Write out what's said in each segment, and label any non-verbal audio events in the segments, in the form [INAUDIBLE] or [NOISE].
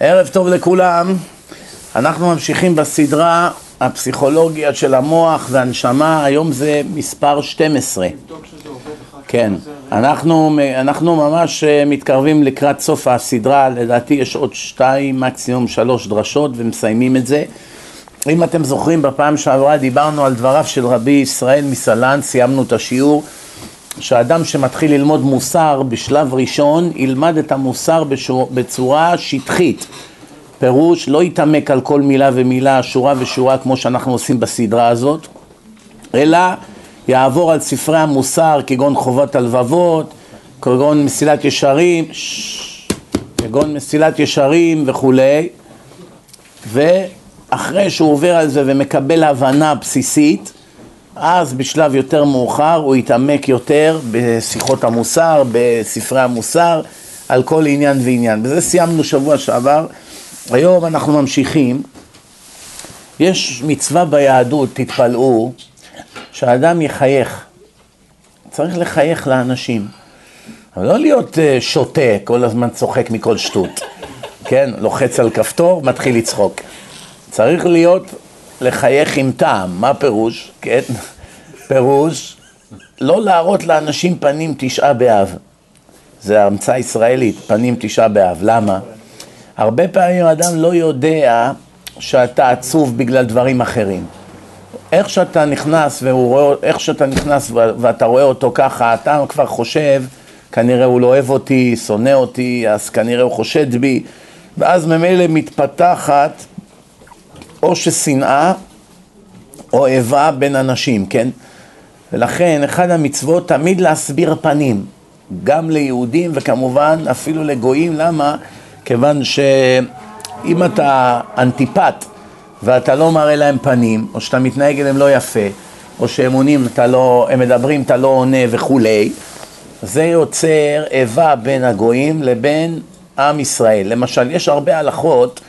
ערב טוב לכולם, אנחנו ממשיכים בסדרה הפסיכולוגיה של המוח והנשמה, היום זה מספר 12. כן, אנחנו, אנחנו ממש אה, מתקרבים לקראת סוף הסדרה, לדעתי יש עוד שתיים, מקסימום שלוש דרשות ומסיימים את זה. אם אתם זוכרים, בפעם שעברה דיברנו על דבריו של רבי ישראל מסלן, סיימנו את השיעור. שאדם שמתחיל ללמוד מוסר בשלב ראשון, ילמד את המוסר בצורה שטחית. פירוש, לא יתעמק על כל מילה ומילה, שורה ושורה, כמו שאנחנו עושים בסדרה הזאת, אלא יעבור על ספרי המוסר, כגון חובת הלבבות, כגון מסילת ישרים, כגון מסילת ישרים וכולי, ואחרי שהוא עובר על זה ומקבל הבנה בסיסית, אז בשלב יותר מאוחר הוא יתעמק יותר בשיחות המוסר, בספרי המוסר, על כל עניין ועניין. בזה סיימנו שבוע שעבר. היום אנחנו ממשיכים. יש מצווה ביהדות, תתפלאו, שהאדם יחייך. צריך לחייך לאנשים. אבל לא להיות אה, שותה, כל הזמן צוחק מכל שטות. כן? לוחץ על כפתור, מתחיל לצחוק. צריך להיות לחייך עם טעם, מה פירוש? כן? פירוש לא להראות לאנשים פנים תשעה באב. זה המצאה ישראלית, פנים תשעה באב. למה? הרבה פעמים אדם לא יודע שאתה עצוב בגלל דברים אחרים. איך שאתה נכנס, רואה, איך שאתה נכנס ואתה רואה אותו ככה, אתה כבר חושב, כנראה הוא לא אוהב אותי, שונא אותי, אז כנראה הוא חושד בי, ואז ממילא מתפתחת או ששנאה או איבה בין אנשים, כן? ולכן אחד המצוות תמיד להסביר פנים, גם ליהודים וכמובן אפילו לגויים, למה? כיוון שאם אתה אנטיפט ואתה לא מראה להם פנים, או שאתה מתנהג אליהם לא יפה, או שהם עונים, אתה לא, הם מדברים, אתה לא עונה וכולי, זה יוצר איבה בין הגויים לבין עם ישראל. למשל, יש הרבה הלכות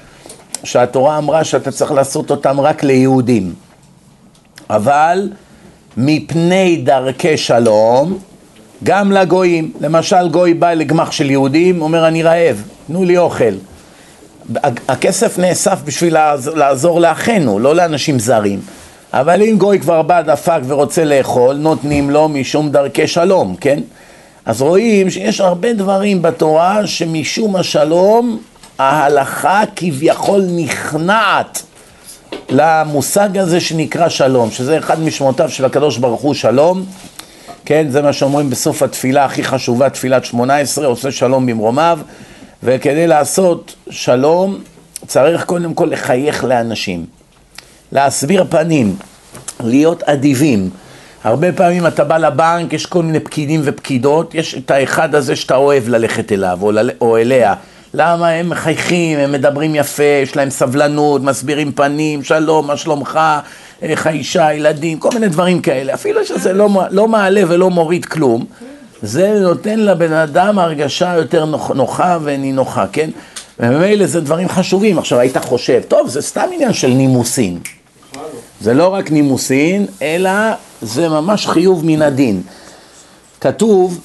שהתורה אמרה שאתה צריך לעשות אותם רק ליהודים, אבל מפני דרכי שלום גם לגויים. למשל גוי בא לגמח של יהודים, אומר אני רעב, תנו לי אוכל. הכסף נאסף בשביל לעזור לאחינו, לא לאנשים זרים. אבל אם גוי כבר בא דפק ורוצה לאכול, נותנים לו משום דרכי שלום, כן? אז רואים שיש הרבה דברים בתורה שמשום השלום ההלכה כביכול נכנעת למושג הזה שנקרא שלום, שזה אחד משמותיו של הקדוש ברוך הוא שלום, כן, זה מה שאומרים בסוף התפילה הכי חשובה, תפילת שמונה עשרה, עושה שלום במרומיו, וכדי לעשות שלום צריך קודם כל לחייך לאנשים, להסביר פנים, להיות אדיבים. הרבה פעמים אתה בא לבנק, יש כל מיני פקידים ופקידות, יש את האחד הזה שאתה אוהב ללכת אליו או. או אליה. למה הם מחייכים, הם מדברים יפה, יש להם סבלנות, מסבירים פנים, שלום, מה שלומך, איך האישה, ילדים, כל מיני דברים כאלה. אפילו שזה לא, לא מעלה ולא מוריד כלום, זה נותן לבן אדם הרגשה יותר נוח, נוחה ונינוחה, כן? וממילא זה דברים חשובים. עכשיו היית חושב, טוב, זה סתם עניין של נימוסין. זה לא רק נימוסין, אלא זה ממש חיוב מן הדין. כתוב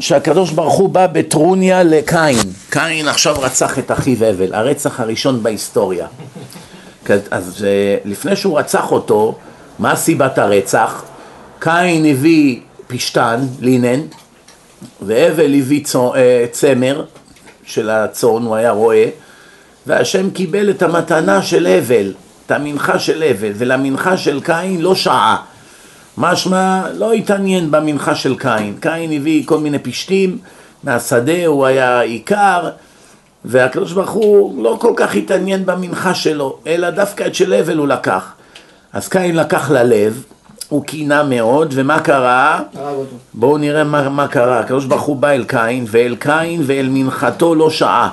שהקדוש ברוך הוא בא בטרוניה לקין. קין עכשיו רצח את אחיו הבל, הרצח הראשון בהיסטוריה. אז אה, לפני שהוא רצח אותו, מה סיבת הרצח? קין הביא פשתן, לינן, והבל הביא אה, צמר של הצאן, הוא היה רועה, והשם קיבל את המתנה של הבל, את המנחה של הבל, ולמנחה של קין לא שעה. משמע לא התעניין במנחה של קין. קין הביא כל מיני פשתים מהשדה, הוא היה עיקר, והקדוש ברוך הוא לא כל כך התעניין במנחה שלו, אלא דווקא את של הבל הוא לקח. אז קין לקח ללב, הוא קינה מאוד, ומה קרה? בואו נראה מה, מה קרה. הקדוש ברוך הוא בא אל קין, ואל קין ואל מנחתו לא שעה.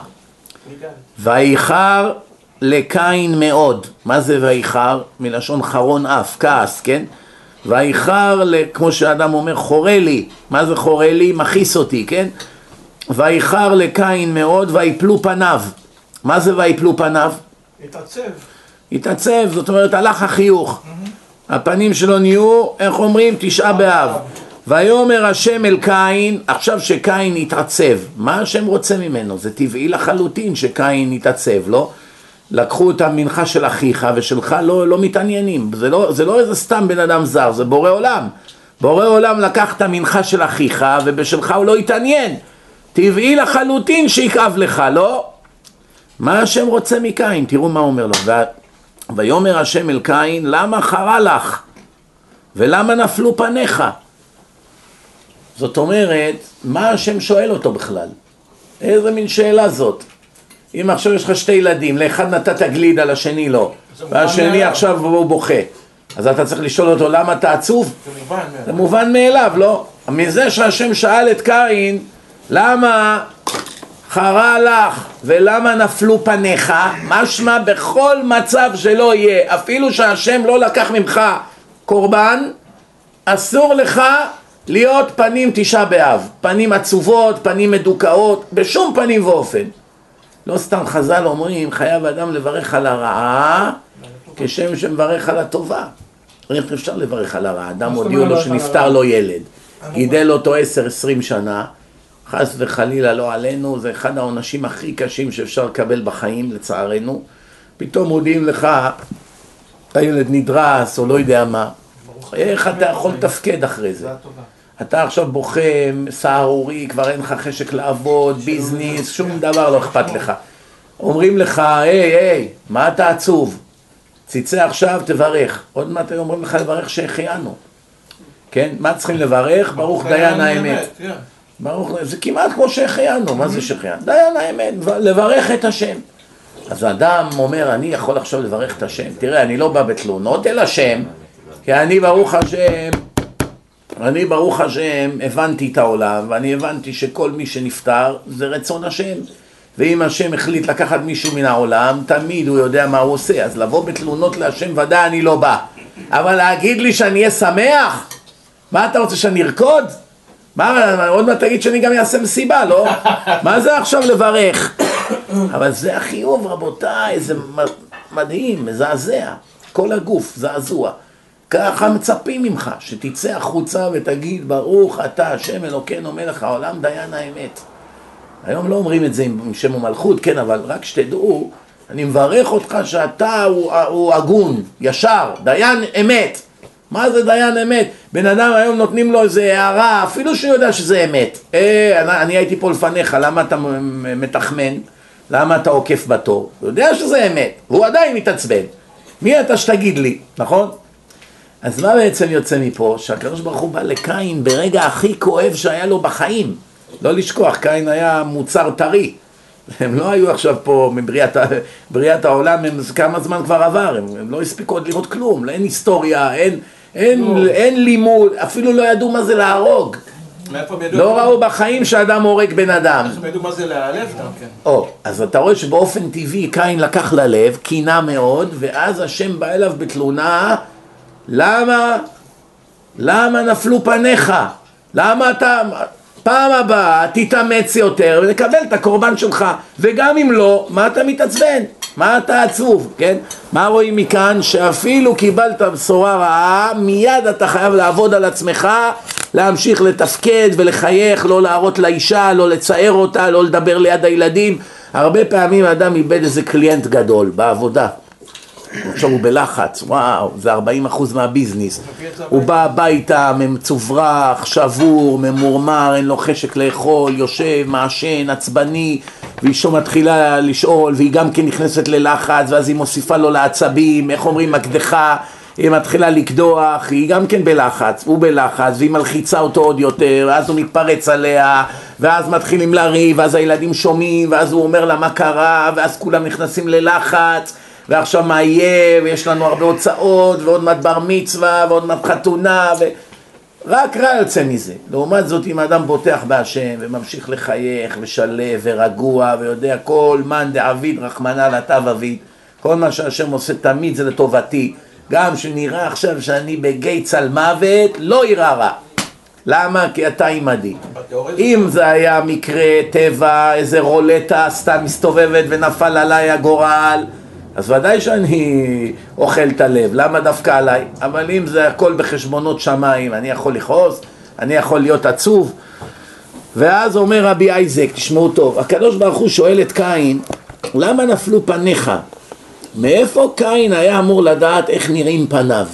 ואיחר לקין מאוד. מה זה ואיחר? מלשון חרון אף, כעס, כן? ואיחר, כמו שאדם אומר, חורה לי. מה זה חורה לי? מכעיס אותי, כן? ואיחר לקין מאוד ויפלו פניו. מה זה ויפלו פניו? התעצב. התעצב, זאת אומרת הלך החיוך. הפנים שלו נהיו, איך אומרים? תשעה באב. ויאמר השם אל קין, עכשיו שקין התעצב, מה השם רוצה ממנו? זה טבעי לחלוטין שקין יתעצב, לא? לקחו את המנחה של אחיך ושלך לא, לא מתעניינים, זה לא, זה לא איזה סתם בן אדם זר, זה בורא עולם. בורא עולם לקח את המנחה של אחיך ובשלך הוא לא התעניין. טבעי לחלוטין שיכאב לך, לא? מה השם רוצה מקין? תראו מה אומר לו. ויאמר השם אל קין, למה חרה לך? ולמה נפלו פניך? זאת אומרת, מה השם שואל אותו בכלל? איזה מין שאלה זאת? אם עכשיו יש לך שתי ילדים, לאחד נתת גלידה, לשני לא, והשני עכשיו הוא בוכה, אז אתה צריך לשאול אותו למה אתה עצוב? זה מובן מאליו, לא? מזה שהשם שאל את קין, למה חרה לך ולמה נפלו פניך, משמע בכל מצב שלא יהיה, אפילו שהשם לא לקח ממך קורבן, אסור לך להיות פנים תשעה באב, פנים עצובות, פנים מדוכאות, בשום פנים ואופן. לא סתם חז"ל אומרים, חייב אדם לברך על הרעה כשם שמברך על הטובה. איך אפשר לברך על הרעה? אדם הודיעו לו שנפטר לו ילד, גידל אותו עשר עשרים שנה, חס וחלילה לא עלינו, זה אחד העונשים הכי קשים שאפשר לקבל בחיים לצערנו. פתאום מודיעים לך, הילד נדרס או לא יודע מה. איך אתה יכול לתפקד אחרי זה? אתה עכשיו בוכה, סהרורי, כבר אין לך חשק לעבוד, ביזנס, שום דבר לא אכפת לך. אומרים לך, היי, היי, מה אתה עצוב? תצא עכשיו, תברך. עוד מעט היו אומרים לך לברך שהחיינו. כן? מה צריכים לברך? ברוך דיין האמת. כן. ברוך, זה כמעט כמו שהחיינו, מה זה שהחיינו? דיין האמת, לברך את השם. אז האדם אומר, אני יכול עכשיו לברך את השם. תראה, אני לא בא בתלונות אל השם, כי אני ברוך השם אני ברוך השם הבנתי את העולם ואני הבנתי שכל מי שנפטר זה רצון השם ואם השם החליט לקחת מישהו מן העולם תמיד הוא יודע מה הוא עושה אז לבוא בתלונות להשם ודאי אני לא בא אבל להגיד לי שאני אהיה שמח? מה אתה רוצה שאני ארקוד? מה, עוד מעט תגיד שאני גם אעשה מסיבה, לא? מה זה עכשיו לברך? אבל זה החיוב רבותיי, זה מדהים, מזעזע כל הגוף, זעזוע ככה מצפים ממך, שתצא החוצה ותגיד ברוך אתה השם אלוקינו מלך העולם דיין האמת. היום לא אומרים את זה עם שם ומלכות, כן, אבל רק שתדעו, אני מברך אותך שאתה הוא, הוא הגון, ישר, דיין אמת. מה זה דיין אמת? בן אדם היום נותנים לו איזה הערה, אפילו שהוא יודע שזה אמת. אה, אני, אני הייתי פה לפניך, למה אתה מתחמן? למה אתה עוקף בתור? הוא יודע שזה אמת, והוא עדיין מתעצבן. מי אתה שתגיד לי, נכון? אז מה בעצם יוצא מפה? שהקדוש ברוך הוא בא לקין ברגע הכי כואב שהיה לו בחיים. לא לשכוח, קין היה מוצר טרי. הם לא היו עכשיו פה מבריאת העולם, הם, כמה זמן כבר עבר, הם, הם לא הספיקו עוד לראות כלום, אין היסטוריה, אין, אין, לא. אין לימוד, אפילו לא ידעו מה זה להרוג. לא ראו בחיים שאדם הורג בן אדם. הם ידעו מה זה להלב גם כן. או, אז אתה רואה שבאופן טבעי קין לקח ללב, קינה מאוד, ואז השם בא אליו בתלונה למה? למה נפלו פניך? למה אתה... פעם הבאה תתאמץ יותר ונקבל את הקורבן שלך וגם אם לא, מה אתה מתעצבן? מה אתה עצוב, כן? מה רואים מכאן? שאפילו קיבלת בשורה רעה, מיד אתה חייב לעבוד על עצמך, להמשיך לתפקד ולחייך, לא להראות לאישה, לא לצער אותה, לא לדבר ליד הילדים. הרבה פעמים האדם איבד איזה קליינט גדול בעבודה. עכשיו הוא בלחץ, וואו, זה 40 אחוז מהביזנס. הוא בא הביתה מצוברח, שבור, ממורמר, אין לו חשק לאכול, יושב, מעשן, עצבני, ואישו מתחילה לשאול, והיא גם כן נכנסת ללחץ, ואז היא מוסיפה לו לעצבים, איך אומרים, מקדחה. היא מתחילה לקדוח, היא גם כן בלחץ, הוא בלחץ, והיא מלחיצה אותו עוד יותר, ואז הוא מתפרץ עליה, ואז מתחילים לריב, ואז הילדים שומעים, ואז הוא אומר לה מה קרה, ואז כולם נכנסים ללחץ, ועכשיו מה יהיה, ויש לנו הרבה הוצאות, ועוד מעט בר מצווה, ועוד מעט חתונה, ו... רק רע יוצא מזה. לעומת זאת, אם האדם בוטח בהשם, וממשיך לחייך, ושלב, ורגוע, ויודע כל מאן דעביד רחמנא לטב אביד, כל מה שהשם עושה תמיד זה לטובתי. גם שנראה עכשיו שאני בגיא צל מוות, לא יירא רע. למה? כי אתה עימדי. אם זה היה מקרה טבע, איזה רולטה סתם מסתובבת ונפל עליי הגורל, אז ודאי שאני אוכל את הלב, למה דווקא עליי? אבל אם זה הכל בחשבונות שמיים, אני יכול לכעוס? אני יכול להיות עצוב. ואז אומר רבי אייזק, תשמעו טוב, הקדוש ברוך הוא שואל את קין, למה נפלו פניך? מאיפה קין היה אמור לדעת איך נראים פניו?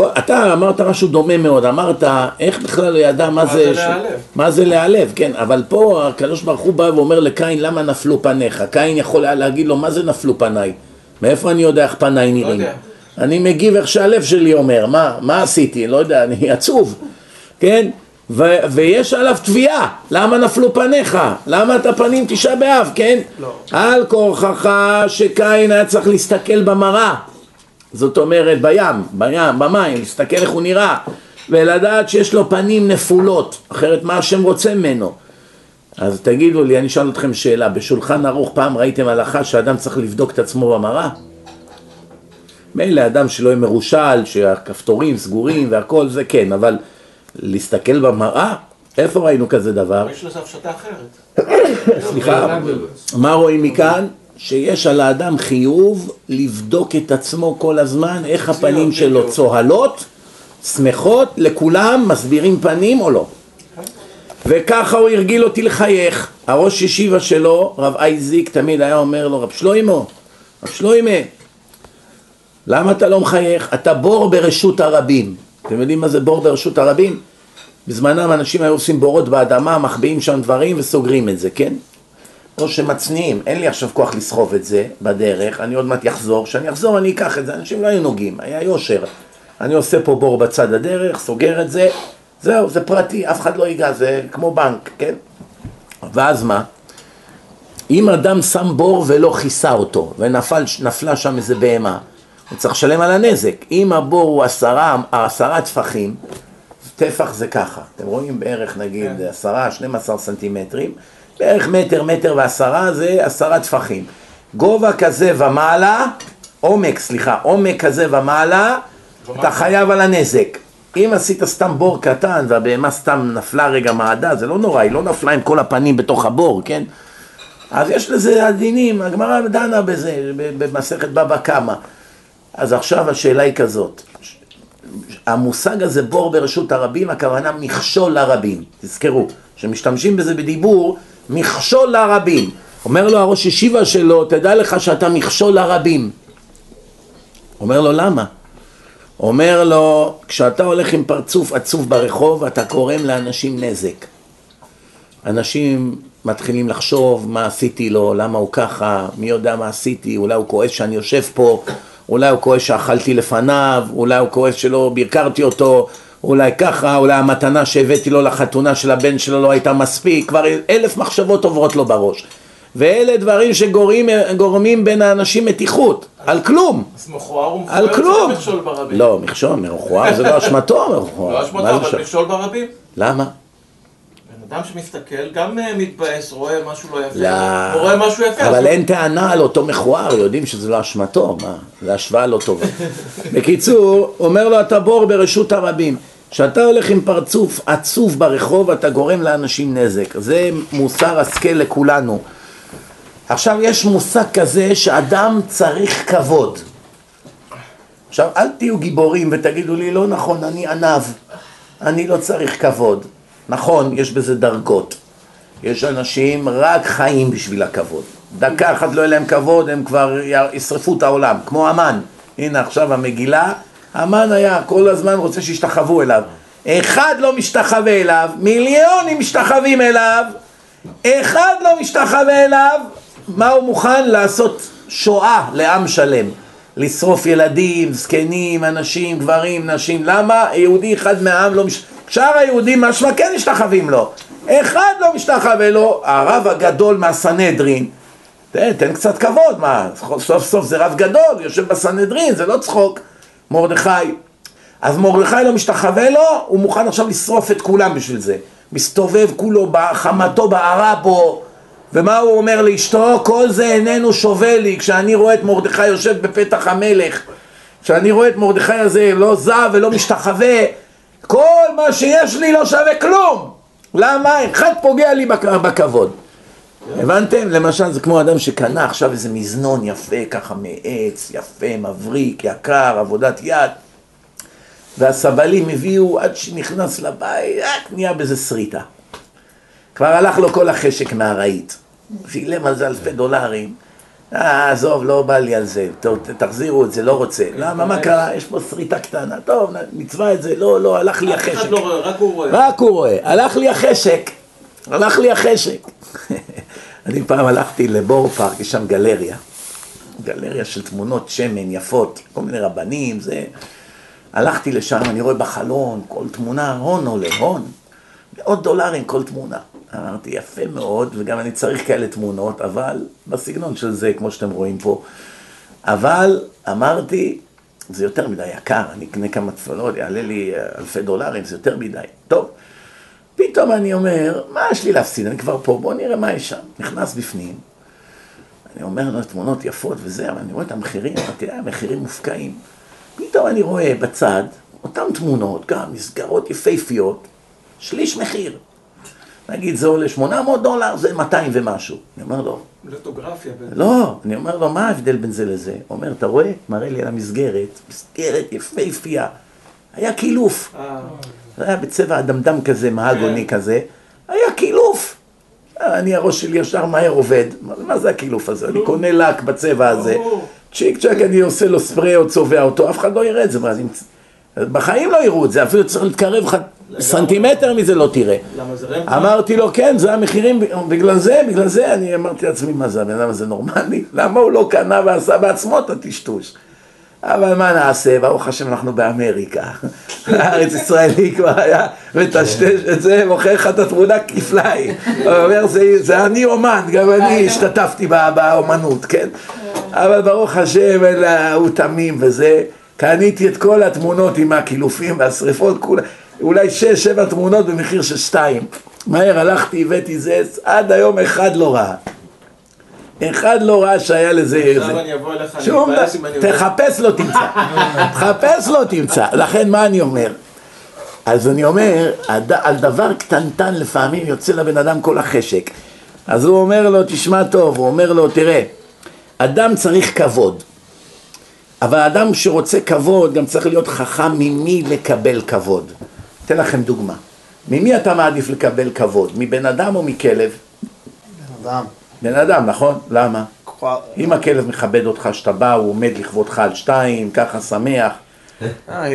אתה אמרת משהו דומה מאוד, אמרת איך בכלל הוא ידע מה זה, מה זה להיעלב, כן, אבל פה הקדוש ברוך הוא בא ואומר לקין למה נפלו פניך, קין יכול היה להגיד לו מה זה נפלו פניי, מאיפה אני יודע איך פניי לא נראים, אני מגיב איך שהלב שלי אומר, מה, מה עשיתי, לא יודע, אני עצוב, כן, ו- ויש עליו תביעה, למה נפלו פניך? למה אתה פנים תשעה באב, כן? לא. על כורחך שקין היה צריך להסתכל במראה זאת אומרת בים, בים, במים, להסתכל איך הוא נראה ולדעת שיש לו פנים נפולות, אחרת מה השם רוצה ממנו? אז תגידו לי, אני אשאל אתכם שאלה, בשולחן ערוך פעם ראיתם הלכה שאדם צריך לבדוק את עצמו במראה? מילא אדם שלא יהיה מרושל, שהכפתורים סגורים והכל זה כן, אבל להסתכל במראה? איפה ראינו כזה דבר? יש לזה הפשטה אחרת. סליחה, מה רואים מכאן? שיש על האדם חיוב לבדוק את עצמו כל הזמן, איך הפנים שלו צוהלות, שמחות, לכולם מסבירים פנים או לא. וככה הוא הרגיל אותי לחייך. הראש ישיבה שלו, רב אייזיק, תמיד היה אומר לו, רב שלוימו, רב שלוימה, למה אתה לא מחייך? אתה בור ברשות הרבים. אתם יודעים מה זה בור ברשות הרבים? בזמנם אנשים היו עושים בורות באדמה, מחביאים שם דברים וסוגרים את זה, כן? או שמצניעים, אין לי עכשיו כוח לסחוב את זה בדרך, אני עוד מעט אחזור, כשאני אחזור אני אקח את זה, אנשים לא היו נוגעים, היה יושר. אני עושה פה בור בצד הדרך, סוגר את זה, זהו, זה פרטי, אף אחד לא ייגע, זה כמו בנק, כן? ואז מה? אם אדם שם בור ולא כיסה אותו, ונפלה שם איזה בהמה, הוא צריך לשלם על הנזק. אם הבור הוא עשרה, עשרה טפחים, טפח זה ככה, אתם רואים בערך נגיד כן. עשרה, שנים עשר סנטימטרים, בערך מטר, מטר ועשרה זה עשרה טפחים. גובה כזה ומעלה, עומק, סליחה, עומק כזה ומעלה, אתה חייב על הנזק. אם עשית סתם בור קטן והבהמה סתם נפלה רגע מעדה, זה לא נורא, היא לא נפלה עם כל הפנים בתוך הבור, כן? אז יש לזה הדינים, הגמרא דנה בזה, במסכת בבא קמא. אז עכשיו השאלה היא כזאת, המושג הזה בור ברשות הרבים, הכוונה מכשול לרבים, תזכרו, שמשתמשים בזה בדיבור מכשול לרבים. אומר לו הראש ישיבה שלו, תדע לך שאתה מכשול לרבים. אומר לו, למה? אומר לו, כשאתה הולך עם פרצוף עצוב ברחוב, אתה גורם לאנשים נזק. אנשים מתחילים לחשוב מה עשיתי לו, למה הוא ככה, מי יודע מה עשיתי, אולי הוא כועס שאני יושב פה, אולי הוא כועס שאכלתי לפניו, אולי הוא כועס שלא ביקרתי אותו, אולי ככה, אולי המתנה שהבאתי לו לחתונה של הבן שלו לא הייתה מספיק, כבר אלף מחשבות עוברות לו בראש. ואלה דברים שגורמים בין האנשים מתיחות, על כלום. אז מכוער הוא על כלום. מכשול ברבים. לא, מכשול, מכוער זה לא אשמתו, [LAUGHS] לא אשמתו, אבל מכשול ברבים. למה? אדם שמסתכל גם אה, מתבאס, רואה משהו לא יפה, לא, רואה משהו יפה. אבל אין טענה על אותו מכוער, יודעים שזה לא אשמתו, מה? זה השוואה לא טובה. [LAUGHS] בקיצור, אומר לו אתה בור ברשות הרבים. כשאתה הולך עם פרצוף עצוב ברחוב, אתה גורם לאנשים נזק. זה מוסר השכל לכולנו. עכשיו, יש מושג כזה שאדם צריך כבוד. עכשיו, אל תהיו גיבורים ותגידו לי, לא נכון, אני ענב, אני לא צריך כבוד. נכון, יש בזה דרגות. יש אנשים רק חיים בשביל הכבוד. דקה אחת לא יהיה להם כבוד, הם כבר ישרפו את העולם, כמו המן. הנה עכשיו המגילה, המן היה כל הזמן רוצה שישתחוו אליו. אחד לא משתחווה אליו, מיליונים משתחווים אליו, אחד לא משתחווה אליו, מה הוא מוכן לעשות שואה לעם שלם? לשרוף ילדים, זקנים, אנשים, גברים, נשים. למה יהודי אחד מהעם לא מש... שאר היהודים משמע כן משתחווים לו. אחד לא משתחווה לו, הרב הגדול מהסנהדרין. תן, תן קצת כבוד, מה, סוף סוף זה רב גדול, יושב בסנהדרין, זה לא צחוק. מרדכי. אז מרדכי לא משתחווה לו, הוא מוכן עכשיו לשרוף את כולם בשביל זה. מסתובב כולו בחמתו בערה פה, ומה הוא אומר לאשתו? כל זה איננו שווה לי כשאני רואה את מרדכי יושב בפתח המלך, כשאני רואה את מרדכי הזה לא זע ולא משתחווה, כל מה שיש לי לא שווה כלום. למה? אחד פוגע לי בכבוד. הבנתם? למשל זה כמו אדם שקנה עכשיו איזה מזנון יפה ככה מעץ, יפה, מבריק, יקר, עבודת יד והסבלים הביאו עד שנכנס לבית, רק נהיה בזה שריטה. כבר הלך לו כל החשק מהרהיט. שילם על זה אלפי דולרים. אה, עזוב, לא בא לי על זה, טוב, תחזירו את זה, לא רוצה. למה, מה קרה? יש פה שריטה קטנה. טוב, מצווה את זה, לא, לא, הלך לי החשק. לא רק הוא רואה. רק הוא רואה, הלך לי החשק. הלך לי החשק. אני פעם הלכתי לבור פארק, יש שם גלריה. גלריה של תמונות שמן יפות, כל מיני רבנים, זה... הלכתי לשם, אני רואה בחלון, כל תמונה, הון עולה, הון. מאות דולרים כל תמונה. אמרתי, יפה מאוד, וגם אני צריך כאלה תמונות, אבל בסגנון של זה, כמו שאתם רואים פה. אבל אמרתי, זה יותר מדי יקר, אני אקנה כמה צפונות, יעלה לי אלפי דולרים, זה יותר מדי. טוב, פתאום אני אומר, מה יש לי להפסיד, אני כבר פה, בואו נראה מה יש שם. נכנס בפנים, אני אומר לו, תמונות יפות וזה, אבל אני רואה את המחירים, אמרתי, אה, המחירים מופקעים. פתאום אני רואה בצד, אותן תמונות, גם מסגרות יפהפיות, שליש מחיר. נגיד זה עולה 800 דולר, זה 200 ומשהו. אני אומר לו... לטוגרפיה. לא, אני אומר לו, מה ההבדל בין זה לזה? הוא אומר, אתה רואה? מראה לי על המסגרת, מסגרת יפהפייה. היה קילוף. זה היה בצבע אדמדם כזה, מהגוני כן. כזה. היה קילוף. אני, הראש שלי ישר מהר עובד. מה זה הקילוף הזה? אני קונה לק בצבע הזה. צ'יק צ'ק אני עושה לו ספרי או צובע אותו, אף אחד לא יראה את זה. בחיים לא יראו את זה, אפילו צריך להתקרב לך סנטימטר מזה לא תראה. אמרתי לו, כן, זה המחירים, בגלל זה, בגלל זה, אני אמרתי לעצמי, מה זה, הבן אדם הזה נורמלי? למה הוא לא קנה ועשה בעצמו את הטשטוש? אבל מה נעשה, ברוך השם אנחנו באמריקה, הארץ ישראלי כבר היה מטשטש את זה, מוכר לך את התמונה כפליים, הוא אומר זה אני אומן, גם אני השתתפתי באומנות, כן, אבל ברוך השם הוא תמים וזה, קניתי את כל התמונות עם הקילופים והשריפות, אולי שש, שבע תמונות במחיר של שתיים. מהר הלכתי, הבאתי זה, עד היום אחד לא ראה. אחד לא ראה שהיה לזה איזה... עכשיו אני אבוא אליך, אם אני... תחפש לא תמצא. [LAUGHS] תחפש לא תמצא. לכן מה אני אומר? אז אני אומר, על דבר קטנטן לפעמים יוצא לבן אדם כל החשק. אז הוא אומר לו, תשמע טוב, הוא אומר לו, תראה, אדם צריך כבוד. אבל אדם שרוצה כבוד גם צריך להיות חכם ממי לקבל כבוד. אתן לכם דוגמה. ממי אתה מעדיף לקבל כבוד? מבן אדם או מכלב? בן אדם. בן אדם, נכון? למה? אם הכלב מכבד אותך שאתה בא, הוא עומד לכבודך על שתיים, ככה שמח. אה,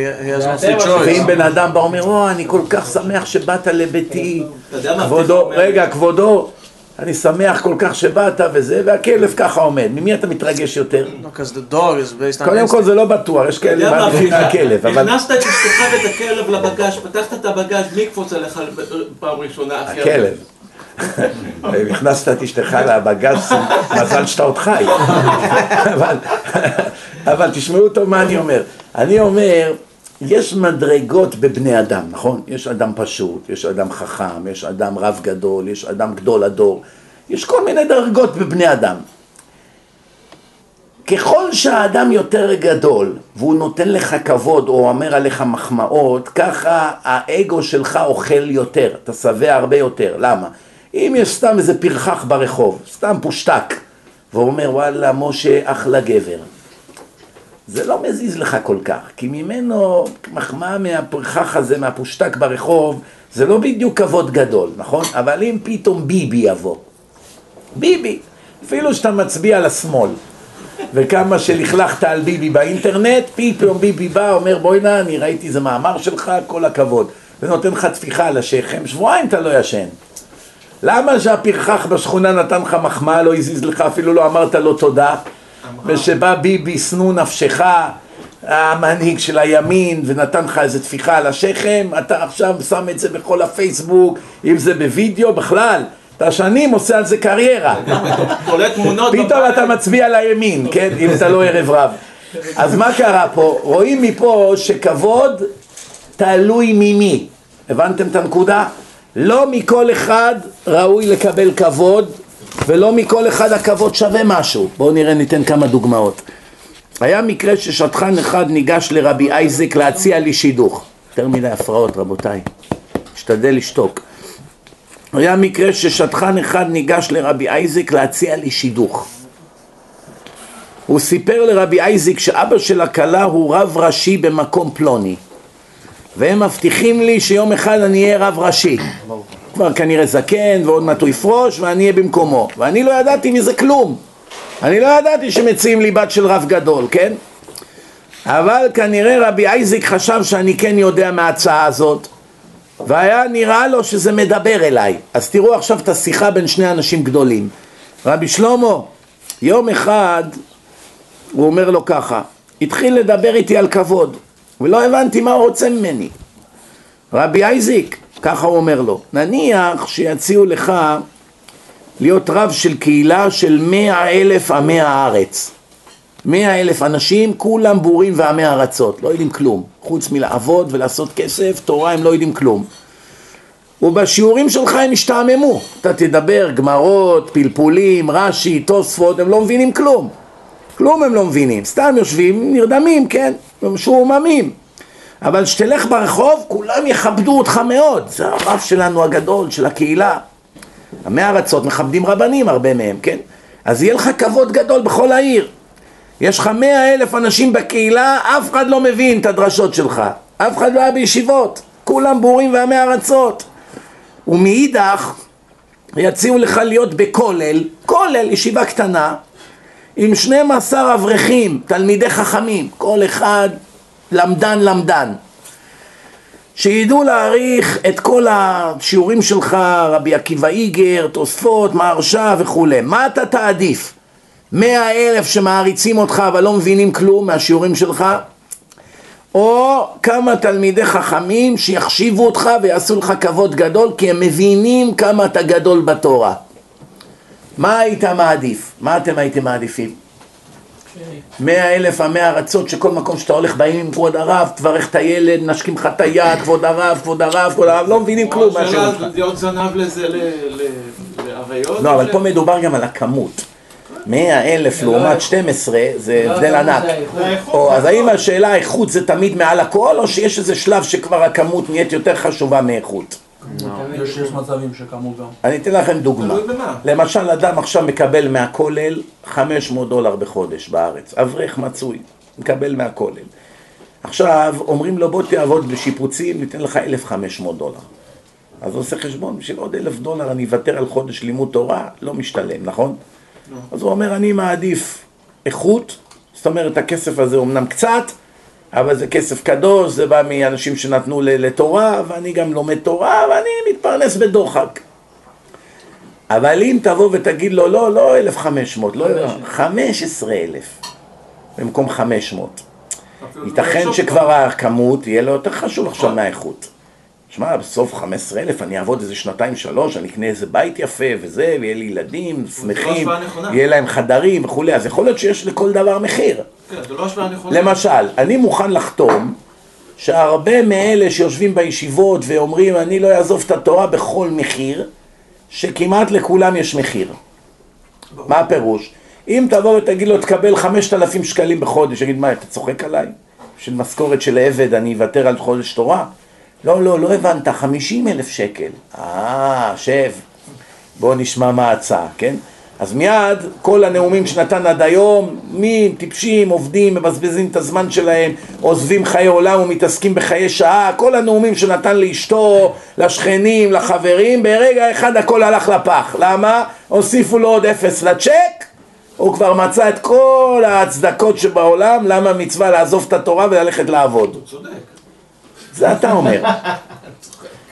ואם בן אדם בא ואומר, או, אני כל כך שמח שבאת לביתי, כבודו, רגע, כבודו, אני שמח כל כך שבאת וזה, והכלב ככה עומד. ממי אתה מתרגש יותר? קודם כל זה לא בטוח, יש כאלה מעדיפים מהכלב, אבל... הכנסת את אשתך ואת הכלב לבגש, פתחת את הבגש, מי יקפוץ עליך פעם ראשונה? הכלב. הכנסת את אשתך לבגש, מזל שאתה עוד חי. אבל תשמעו טוב מה אני אומר. אני אומר... יש מדרגות בבני אדם, נכון? יש אדם פשוט, יש אדם חכם, יש אדם רב גדול, יש אדם גדול הדור, יש כל מיני דרגות בבני אדם. ככל שהאדם יותר גדול והוא נותן לך כבוד או אומר עליך מחמאות, ככה האגו שלך אוכל יותר, אתה שבע הרבה יותר. למה? אם יש סתם איזה פרחח ברחוב, סתם פושטק, והוא אומר וואלה משה אחלה גבר, זה לא מזיז לך כל כך, כי ממנו מחמאה מהפרחח הזה, מהפושטק ברחוב, זה לא בדיוק כבוד גדול, נכון? אבל אם פתאום ביבי יבוא, ביבי, אפילו שאתה מצביע לשמאל, וכמה שלכלכת על ביבי באינטרנט, פתאום ביבי בא, אומר בואי נא, אני ראיתי איזה מאמר שלך, כל הכבוד, ונותן לך טפיחה על השכם, שבועיים אתה לא ישן. למה שהפרחח בשכונה נתן לך מחמאה, לא הזיז לך, אפילו לא אמרת לו תודה? ושבא ביבי שנוא נפשך, המנהיג של הימין, ונתן לך איזה טפיחה על השכם, אתה עכשיו שם את זה בכל הפייסבוק, אם זה בווידאו בכלל, אתה שנים עושה על זה קריירה. פתאום אתה מצביע לימין, כן? אם אתה לא ערב רב. אז מה קרה פה? רואים מפה שכבוד תלוי ממי. הבנתם את הנקודה? לא מכל אחד ראוי לקבל כבוד, ולא מכל אחד הכבוד שווה משהו. בואו נראה, ניתן כמה דוגמאות. היה מקרה ששטחן אחד ניגש לרבי אייזק להציע לי שידוך. יותר מדי הפרעות רבותיי, משתדל לשתוק. היה מקרה ששטחן אחד ניגש לרבי אייזק להציע לי שידוך. הוא סיפר לרבי אייזק שאבא של הכלה הוא רב ראשי במקום פלוני. והם מבטיחים לי שיום אחד אני אהיה רב ראשי. כבר כנראה זקן ועוד מעט הוא יפרוש ואני אהיה במקומו. ואני לא ידעתי מזה כלום. אני לא ידעתי שמציעים לי בת של רב גדול, כן? אבל כנראה רבי אייזיק חשב שאני כן יודע מההצעה הזאת והיה נראה לו שזה מדבר אליי. אז תראו עכשיו את השיחה בין שני אנשים גדולים. רבי שלמה, יום אחד הוא אומר לו ככה, התחיל לדבר איתי על כבוד ולא הבנתי מה הוא רוצה ממני. רבי אייזיק, ככה הוא אומר לו, נניח שיציעו לך להיות רב של קהילה של מאה אלף עמי הארץ. מאה אלף אנשים, כולם בורים ועמי ארצות, לא יודעים כלום. חוץ מלעבוד ולעשות כסף, תורה הם לא יודעים כלום. ובשיעורים שלך הם ישתעממו. אתה תדבר גמרות, פלפולים, רש"י, תוספות, הם לא מבינים כלום. כלום הם לא מבינים. סתם יושבים, נרדמים, כן? משועממים. אבל כשתלך ברחוב, כולם יכבדו אותך מאוד. זה הרב שלנו הגדול, של הקהילה. עמי ארצות מכבדים רבנים, הרבה מהם, כן? אז יהיה לך כבוד גדול בכל העיר. יש לך מאה אלף אנשים בקהילה, אף אחד לא מבין את הדרשות שלך. אף אחד לא היה בישיבות. כולם בורים ועמי ארצות. ומאידך, יציעו לך להיות בכולל, כולל, ישיבה קטנה, עם 12 אברכים, תלמידי חכמים, כל אחד למדן למדן. שידעו להעריך את כל השיעורים שלך, רבי עקיבא איגר, תוספות, מהרש"א וכולי. מה אתה תעדיף? מאה אלף שמעריצים אותך אבל לא מבינים כלום מהשיעורים שלך? או כמה תלמידי חכמים שיחשיבו אותך ויעשו לך כבוד גדול כי הם מבינים כמה אתה גדול בתורה. מה היית מעדיף? מה אתם הייתם מעדיפים? מאה אלף עמי ארצות שכל מקום שאתה הולך באים עם כבוד הרב, תברך את הילד, נשקים לך את היד, כבוד הרב, כבוד הרב, כבוד הרב, לא מבינים כלום מהשירות שלך. להיות זנב לזה לאריות? לא, אבל פה מדובר גם על הכמות. מאה אלף לעומת 12 זה הבדל ענק. אז האם השאלה האיכות זה תמיד מעל הכל, או שיש איזה שלב שכבר הכמות נהיית יותר חשובה מאיכות? יש מצבים שכמות גם. אני אתן לכם דוגמה. למשל, אדם עכשיו מקבל מהכולל 500 דולר בחודש בארץ. אברך מצוי, מקבל מהכולל. עכשיו, אומרים לו בוא תעבוד בשיפוצים, ניתן לך 1,500 דולר. אז הוא עושה חשבון, בשביל עוד 1,000 דולר אני אוותר על חודש לימוד תורה, לא משתלם, נכון? אז הוא אומר, אני מעדיף איכות, זאת אומרת, הכסף הזה אומנם קצת, אבל זה כסף קדוש, זה בא מאנשים שנתנו לתורה, ואני גם לומד תורה, ואני מתפרנס בדוחק. אבל אם תבוא ותגיד לו, לא, לא 1,500, לא, 15,000 במקום 500. ייתכן שכבר הכמות יהיה לו יותר חשוב עכשיו מהאיכות. שמע, בסוף 15 אלף אני אעבוד איזה שנתיים שלוש, אני אקנה איזה בית יפה וזה, ויהיה לי ילדים שמחים, יהיה להם חדרים וכולי, אז יכול להיות שיש לכל דבר מחיר. כן, זה לא השוואה נכונה. למשל, אני מוכן לחתום שהרבה מאלה שיושבים בישיבות ואומרים אני לא אעזוב את התורה בכל מחיר, שכמעט לכולם יש מחיר. מה הפירוש? אם תבוא ותגיד לו תקבל 5,000 שקלים בחודש, יגיד מה, אתה צוחק עליי? של משכורת של עבד אני אוותר על חודש תורה? לא, לא, לא הבנת, חמישים אלף שקל. אה, שב, בוא נשמע מה ההצעה, כן? אז מיד כל הנאומים שנתן עד היום, מי טיפשים, עובדים, מבזבזים את הזמן שלהם, עוזבים חיי עולם ומתעסקים בחיי שעה, כל הנאומים שנתן לאשתו, לשכנים, לחברים, ברגע אחד הכל הלך לפח. למה? הוסיפו לו עוד אפס לצ'ק, הוא כבר מצא את כל ההצדקות שבעולם, למה מצווה לעזוב את התורה וללכת לעבוד. הוא צודק. זה אתה אומר.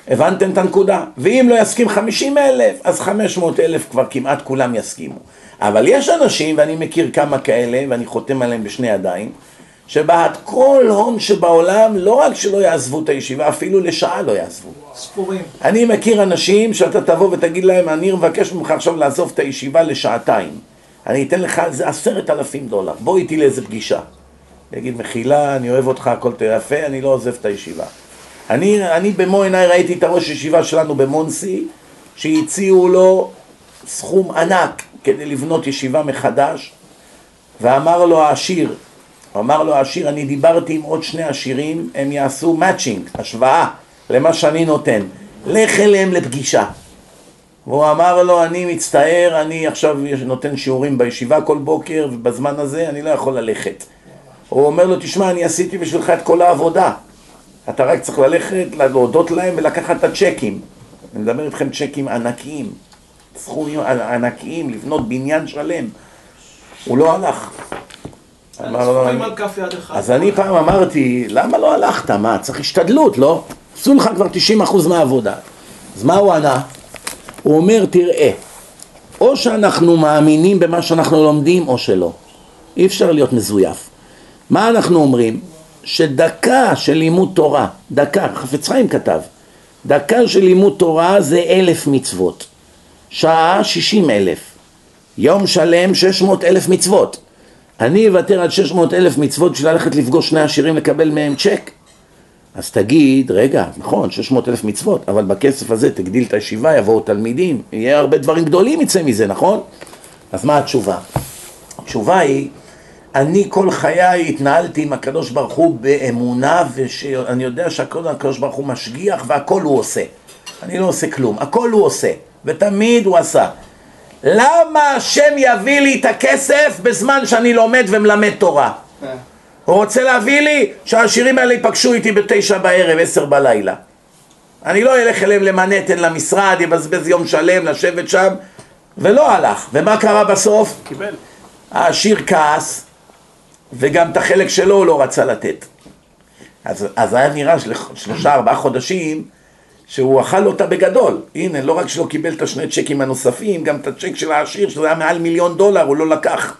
הבנתם את הנקודה? ואם לא יסכים 50 אלף, אז 500 אלף כבר כמעט כולם יסכימו. אבל יש אנשים, ואני מכיר כמה כאלה, ואני חותם עליהם בשני ידיים, שבעד כל הון שבעולם, לא רק שלא יעזבו את הישיבה, אפילו לשעה לא יעזבו. ספורים. אני מכיר אנשים שאתה תבוא ותגיד להם, אני מבקש ממך עכשיו לעזוב את הישיבה לשעתיים. אני אתן לך על זה עשרת אלפים דולר, בוא איתי לאיזה פגישה. יגיד, מחילה, אני אוהב אותך, הכל תראה יפה, אני לא עוזב את הישיבה. אני, אני במו עיניי ראיתי את הראש ישיבה שלנו במונסי, שהציעו לו סכום ענק כדי לבנות ישיבה מחדש, ואמר לו העשיר, אמר לו העשיר, אני דיברתי עם עוד שני עשירים, הם יעשו מאצ'ינג, השוואה למה שאני נותן, לך אליהם לפגישה. והוא אמר לו, אני מצטער, אני עכשיו נותן שיעורים בישיבה כל בוקר, ובזמן הזה אני לא יכול ללכת. הוא אומר לו, תשמע, אני עשיתי בשבילך את כל העבודה. אתה רק צריך ללכת, להודות להם ולקחת את הצ'קים. אני מדבר איתכם צ'קים ענקיים, סכומים ענקיים, לבנות בניין שלם. הוא לא הלך. אחד. אז אני פעם אמרתי, למה לא הלכת? מה, צריך השתדלות, לא? עשו לך כבר 90% מהעבודה. אז מה הוא ענה? הוא אומר, תראה, או שאנחנו מאמינים במה שאנחנו לומדים או שלא. אי אפשר להיות מזויף. מה אנחנו אומרים? שדקה של לימוד תורה, דקה, חפץ חיים כתב, דקה של לימוד תורה זה אלף מצוות, שעה שישים אלף, יום שלם שש מאות אלף מצוות. אני אוותר על שש מאות אלף מצוות בשביל ללכת לפגוש שני עשירים לקבל מהם צ'ק? אז תגיד, רגע, נכון, 600 אלף מצוות, אבל בכסף הזה תגדיל את הישיבה, יבואו תלמידים, יהיה הרבה דברים גדולים יצא מזה, נכון? אז מה התשובה? התשובה היא, אני כל חיי התנהלתי עם הקדוש ברוך הוא באמונה, ואני יודע שהקדוש ברוך הוא משגיח והכל הוא עושה. אני לא עושה כלום, הכל הוא עושה, ותמיד הוא עשה. למה השם יביא לי את הכסף בזמן שאני לומד ומלמד תורה? הוא רוצה להביא לי שהעשירים האלה ייפגשו איתי בתשע בערב, עשר בלילה. אני לא אלך אליהם למנהטן למשרד, יבזבז יום שלם לשבת שם, ולא הלך. ומה קרה בסוף? קיבל. העשיר כעס, וגם את החלק שלו הוא לא רצה לתת. אז, אז היה נראה שלושה ארבעה חודשים שהוא אכל אותה בגדול. הנה, לא רק שלא קיבל את השני צ'קים הנוספים, גם את הצ'ק של העשיר, שזה היה מעל מיליון דולר, הוא לא לקח.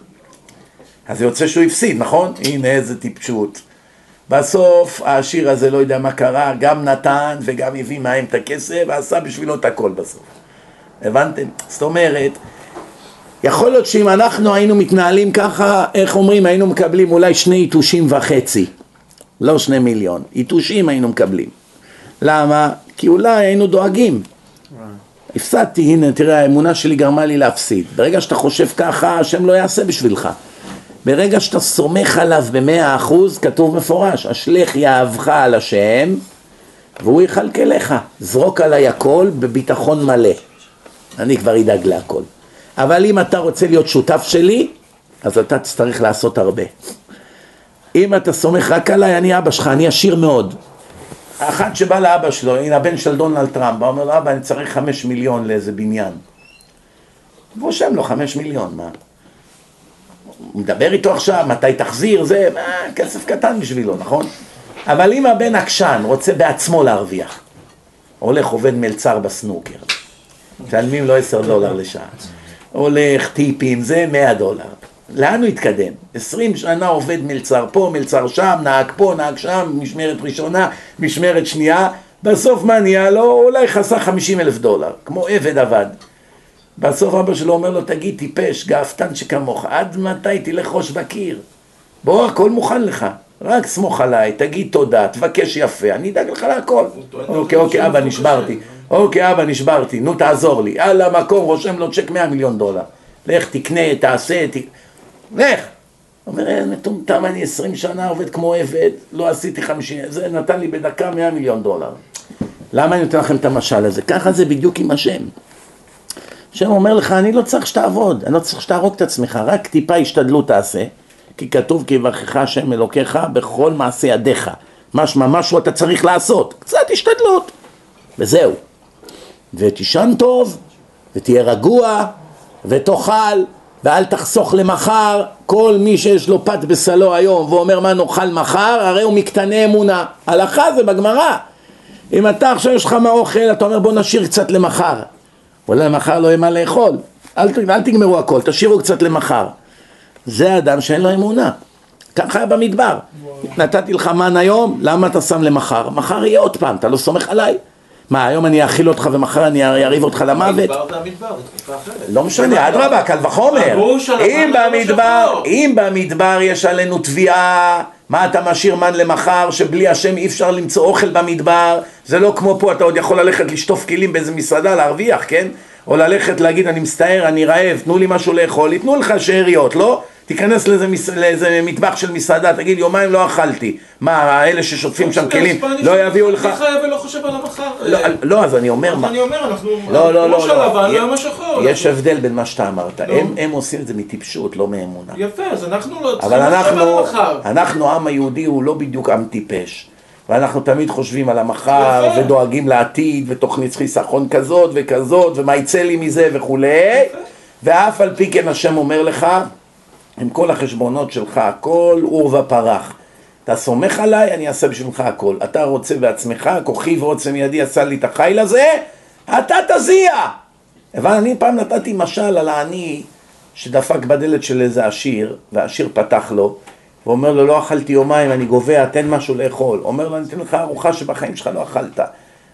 אז יוצא שהוא הפסיד, נכון? הנה איזה טיפשות. בסוף העשיר הזה לא יודע מה קרה, גם נתן וגם הביא מהם את הכסף ועשה בשבילו את הכל בסוף. הבנתם? זאת אומרת, יכול להיות שאם אנחנו היינו מתנהלים ככה, איך אומרים, היינו מקבלים אולי שני יתושים וחצי, לא שני מיליון, יתושים היינו מקבלים. למה? כי אולי היינו דואגים. הפסדתי, הנה, תראה, האמונה שלי גרמה לי להפסיד. ברגע שאתה חושב ככה, השם לא יעשה בשבילך. ברגע שאתה סומך עליו במאה אחוז, כתוב מפורש, אשליך יהבך על השם, והוא יכלכלך. זרוק עליי הכל בביטחון מלא. אני כבר אדאג להכל. אבל אם אתה רוצה להיות שותף שלי, אז אתה תצטרך לעשות הרבה. אם אתה סומך רק עליי, אני אבא שלך, אני עשיר מאוד. האחד שבא לאבא שלו, הנה הבן של דונלד טראמפ, אומר לו, אבא, אני צריך חמש מיליון לאיזה בניין. הוא רושם לו חמש מיליון, מה? הוא מדבר איתו עכשיו, מתי תחזיר, זה, מה, כסף קטן בשבילו, נכון? אבל אם הבן עקשן רוצה בעצמו להרוויח, הולך עובד מלצר בסנוקר, משלמים לו עשר דולר לשעה, הולך טיפים, זה מאה דולר. לאן הוא התקדם? עשרים שנה עובד מלצר פה, מלצר שם, נהג פה, נהג שם, משמרת ראשונה, משמרת שנייה, בסוף מה נהיה לו? אולי חסך חמישים אלף דולר, כמו עבד עבד. בסוף אבא שלו אומר לו, תגיד, טיפש, גאפתן שכמוך, עד מתי תלך ראש בקיר? בוא, הכל מוכן לך, רק סמוך עליי, תגיד תודה, תבקש יפה, אני אדאג לך להכל. אוקיי, אוקיי, אבא, נשברתי. אוקיי, אבא, נשברתי, נו תעזור לי. על המקום רושם לו צ'ק 100 מיליון דולר. לך, תקנה, תעשה, ת... לך. אומר, אה, מטומטם, אני עשרים שנה עובד כמו עבד, לא עשיתי חמישים, זה נתן לי בדקה 100 מיליון דולר. למה אני נותן לכם את המשל הזה? ככה זה בדיוק עם השם. השם אומר לך, אני לא צריך שתעבוד, אני לא צריך שתהרוג את עצמך, רק טיפה השתדלות תעשה, כי כתוב כי יברכך השם אלוקיך בכל מעשה ידיך. משמע משהו אתה צריך לעשות, קצת השתדלות, וזהו. ותישן טוב, ותהיה רגוע, ותאכל, ואל תחסוך למחר, כל מי שיש לו פת בסלו היום ואומר מה נאכל מחר, הרי הוא מקטני אמונה. הלכה זה בגמרא. אם אתה עכשיו יש לך מהאוכל, אתה אומר בוא נשאיר קצת למחר. אולי מחר לא יהיה מה לאכול. אל, אל תגמרו הכל, תשאירו קצת למחר. זה אדם שאין לו אמונה. ככה היה במדבר. נתתי לך מן היום, למה אתה שם למחר? מחר יהיה עוד פעם, אתה לא סומך עליי? מה, היום אני אאכיל אותך ומחר אני אריב אותך למוות? המדבר זה המדבר, זה תקופה אחרת. לא משנה, אדרבה, קל וחומר. אם במדבר. אם במדבר יש עלינו תביעה, מה אתה משאיר מן למחר, שבלי השם אי אפשר למצוא אוכל במדבר, זה לא כמו פה, אתה עוד יכול ללכת לשטוף כלים באיזה מסעדה, להרוויח, כן? או ללכת להגיד, אני מצטער, אני רעב, תנו לי משהו לאכול, ייתנו לך שאריות, לא? תיכנס לאיזה, מס... לאיזה מטבח של מסעדה, תגיד, יומיים לא אכלתי. מה, אלה ששוטפים שם כלים, לא יביאו לך... אני חי ולא חושב על המחר. לא, לא, אז אני אומר, מה... אני אומר, אנחנו... לא, לא, כמו לא, שהלבן לא. והיום השחור. יש הבדל בין מה שאתה אמרת. נו. הם, עושים את זה מטיפשות, לא מאמונה. יפה, אז אנחנו לא צריכים לחשוב על המחר. אנחנו, העם היהודי הוא לא בדיוק עם טיפש. ואנחנו תמיד חושבים על המחר. ודואגים לעתיד, ותוכנית חיסכון כזאת וכזאת, ומה יצא לי מזה וכולי, ואף על פי כן השם אומר לך, עם כל החשבונות שלך, הכל עור ופרח. אתה סומך עליי, אני אעשה בשבילך הכל. אתה רוצה בעצמך, כוחי ועוצם ידי עשה לי את החיל הזה, אתה תזיע! אבל אני פעם נתתי משל על העני שדפק בדלת של איזה עשיר, והעשיר פתח לו, ואומר לו, לא אכלתי יומיים, אני גובע, תן משהו לאכול. אומר לו, אני אתן לך ארוחה שבחיים שלך לא אכלת.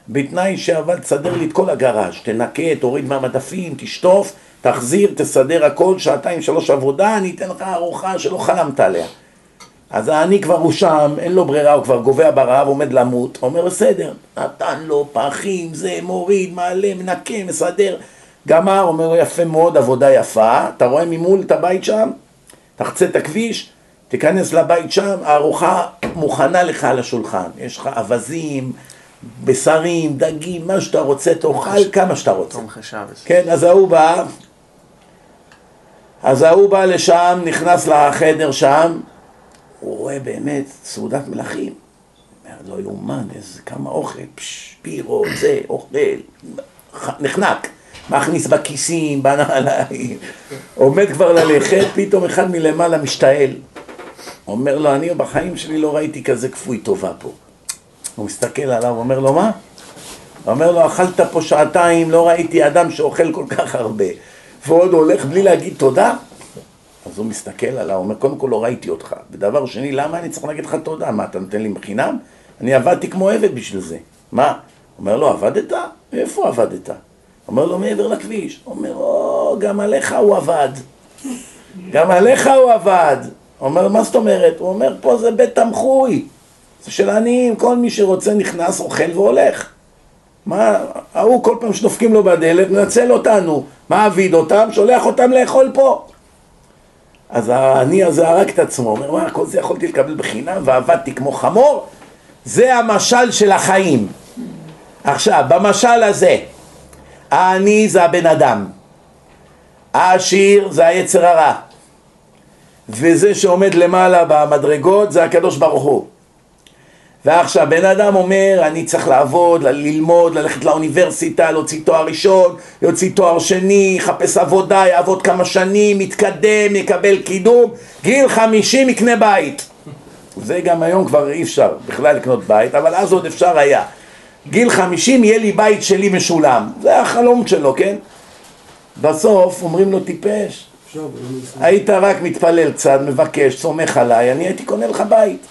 בתנאי שעבד, תסדר לי את כל הגראז', תנקה, תוריד מהמדפים, תשטוף, תחזיר, תסדר הכל, שעתיים, שלוש עבודה, אני אתן לך ארוחה שלא חלמת עליה. אז העני כבר הוא שם, אין לו ברירה, הוא כבר גובע ברעב, עומד למות, אומר בסדר, נתן לו פחים, זה מוריד, מעלה, מנקה, מסדר, גמר, אומר לו יפה מאוד, עבודה יפה, אתה רואה ממול את הבית שם? תחצה את הכביש, תיכנס לבית שם, הארוחה מוכנה לך על השולחן, יש לך אווזים, בשרים, דגים, מה שאתה רוצה, תאכל כמה שאתה רוצה. כן, אז ההוא בא, אז ההוא בא לשם, נכנס לחדר שם, הוא רואה באמת סעודת מלכים. אומר, לא יאומן, איזה כמה אוכל, פש, פירו, זה, אוכל, נחנק, מכניס בכיסים, בנעליים, עומד כבר ללכת, פתאום אחד מלמעלה משתעל. אומר לו, אני בחיים שלי לא ראיתי כזה כפוי טובה פה. הוא מסתכל עליו, אומר לו, מה? אומר לו, אכלת פה שעתיים, לא ראיתי אדם שאוכל כל כך הרבה. ועוד הולך בלי להגיד תודה? אז הוא מסתכל עליו, אומר, קודם כל לא ראיתי אותך. ודבר שני, למה אני צריך להגיד לך תודה? מה, אתה נותן לי בחינם? אני עבדתי כמו עבד בשביל זה. מה? אומר לו, עבדת? איפה עבדת? אומר לו, מעבר לכביש. אומר, או, גם עליך הוא עבד. גם עליך הוא עבד. אומר, מה זאת אומרת? הוא אומר, פה זה בית תמחוי. זה של עניים, כל מי שרוצה נכנס, אוכל והולך. מה, ההוא כל פעם שדופקים לו בדלת, מנצל אותנו. מעביד אותם, שולח אותם לאכול פה. אז העני הזה הרג את עצמו, אומר, מה, כל זה יכולתי לקבל בחינם ועבדתי כמו חמור? זה המשל של החיים. עכשיו, במשל הזה, העני זה הבן אדם, העשיר זה היצר הרע, וזה שעומד למעלה במדרגות זה הקדוש ברוך הוא. ועכשיו בן אדם אומר אני צריך לעבוד, ללמוד, ללכת לאוניברסיטה, להוציא תואר ראשון, להוציא תואר שני, יחפש עבודה, יעבוד כמה שנים, יתקדם, יקבל קידום, גיל חמישים יקנה בית. זה גם היום כבר אי אפשר בכלל לקנות בית, אבל אז עוד אפשר היה. גיל חמישים יהיה לי בית שלי משולם, זה החלום שלו, כן? בסוף אומרים לו טיפש, היית רק מתפלל קצת, מבקש, סומך עליי, אני הייתי קונה לך בית.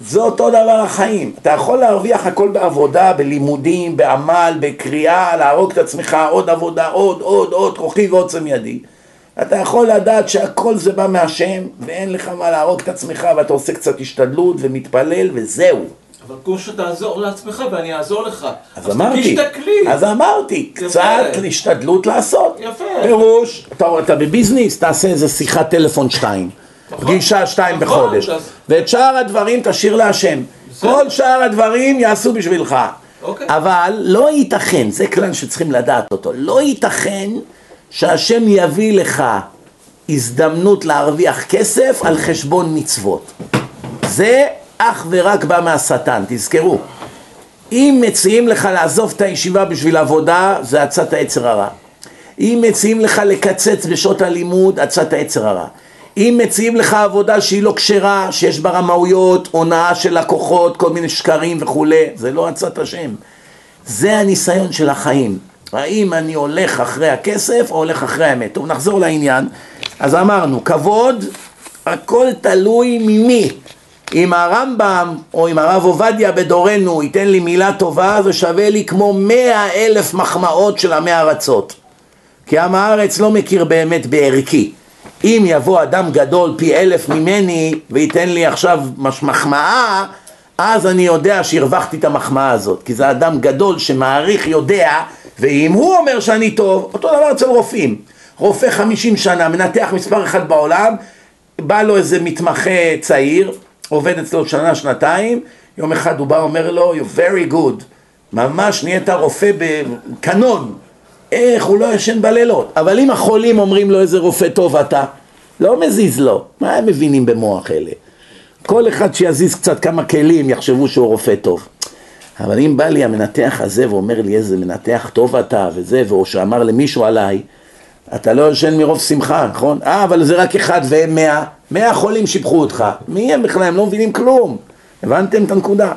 זה אותו דבר החיים. אתה יכול להרוויח הכל בעבודה, בלימודים, בעמל, בקריאה, להרוג את עצמך, עוד עבודה, עוד, עוד, עוד, כוחי ועוצם ידי. אתה יכול לדעת שהכל זה בא מהשם, ואין לך מה להרוג את עצמך, ואתה עושה קצת השתדלות ומתפלל, וזהו. אבל כמו שתעזור לעצמך ואני אעזור לך. אז אמרתי. אז אמרתי. קצת השתדלות לעשות. יפה. פירוש, אתה, אתה בביזנס, תעשה איזה שיחת טלפון שתיים. פגישה שתיים נכון, בחודש. ואת שאר הדברים תשאיר להשם. כל שאר הדברים יעשו בשבילך. אוקיי. אבל לא ייתכן, זה כלל שצריכים לדעת אותו, לא ייתכן שהשם יביא לך הזדמנות להרוויח כסף על חשבון מצוות. זה אך ורק בא מהשטן, תזכרו. אם מציעים לך לעזוב את הישיבה בשביל עבודה, זה עצת היצר הרע. אם מציעים לך לקצץ בשעות הלימוד, עצת היצר הרע. אם מציעים לך עבודה שהיא לא כשרה, שיש בה רמאויות, הונאה של לקוחות, כל מיני שקרים וכולי, זה לא עצת השם. זה הניסיון של החיים. האם אני הולך אחרי הכסף או הולך אחרי האמת? טוב, נחזור לעניין. אז אמרנו, כבוד, הכל תלוי ממי. אם הרמב"ם או אם הרב עובדיה בדורנו ייתן לי מילה טובה, זה שווה לי כמו מאה אלף מחמאות של עמי ארצות. כי עם הארץ לא מכיר באמת בערכי. אם יבוא אדם גדול פי אלף ממני וייתן לי עכשיו מחמאה, אז אני יודע שהרווחתי את המחמאה הזאת. כי זה אדם גדול שמעריך, יודע, ואם הוא אומר שאני טוב, אותו דבר אצל רופאים. רופא חמישים שנה, מנתח מספר אחד בעולם, בא לו איזה מתמחה צעיר, עובד אצלו שנה, שנתיים, יום אחד הוא בא, אומר לו, you're very good, ממש נהיית רופא בקנון, איך הוא לא ישן בלילות, אבל אם החולים אומרים לו איזה רופא טוב אתה, לא מזיז לו, מה הם מבינים במוח אלה? כל אחד שיזיז קצת כמה כלים יחשבו שהוא רופא טוב. אבל אם בא לי המנתח הזה ואומר לי איזה מנתח טוב אתה וזה, או שאמר למישהו עליי, אתה לא ישן מרוב שמחה, נכון? אה, אבל זה רק אחד והם מאה, מאה חולים שיבחו אותך. מי הם בכלל? הם לא מבינים כלום. הבנתם את הנקודה?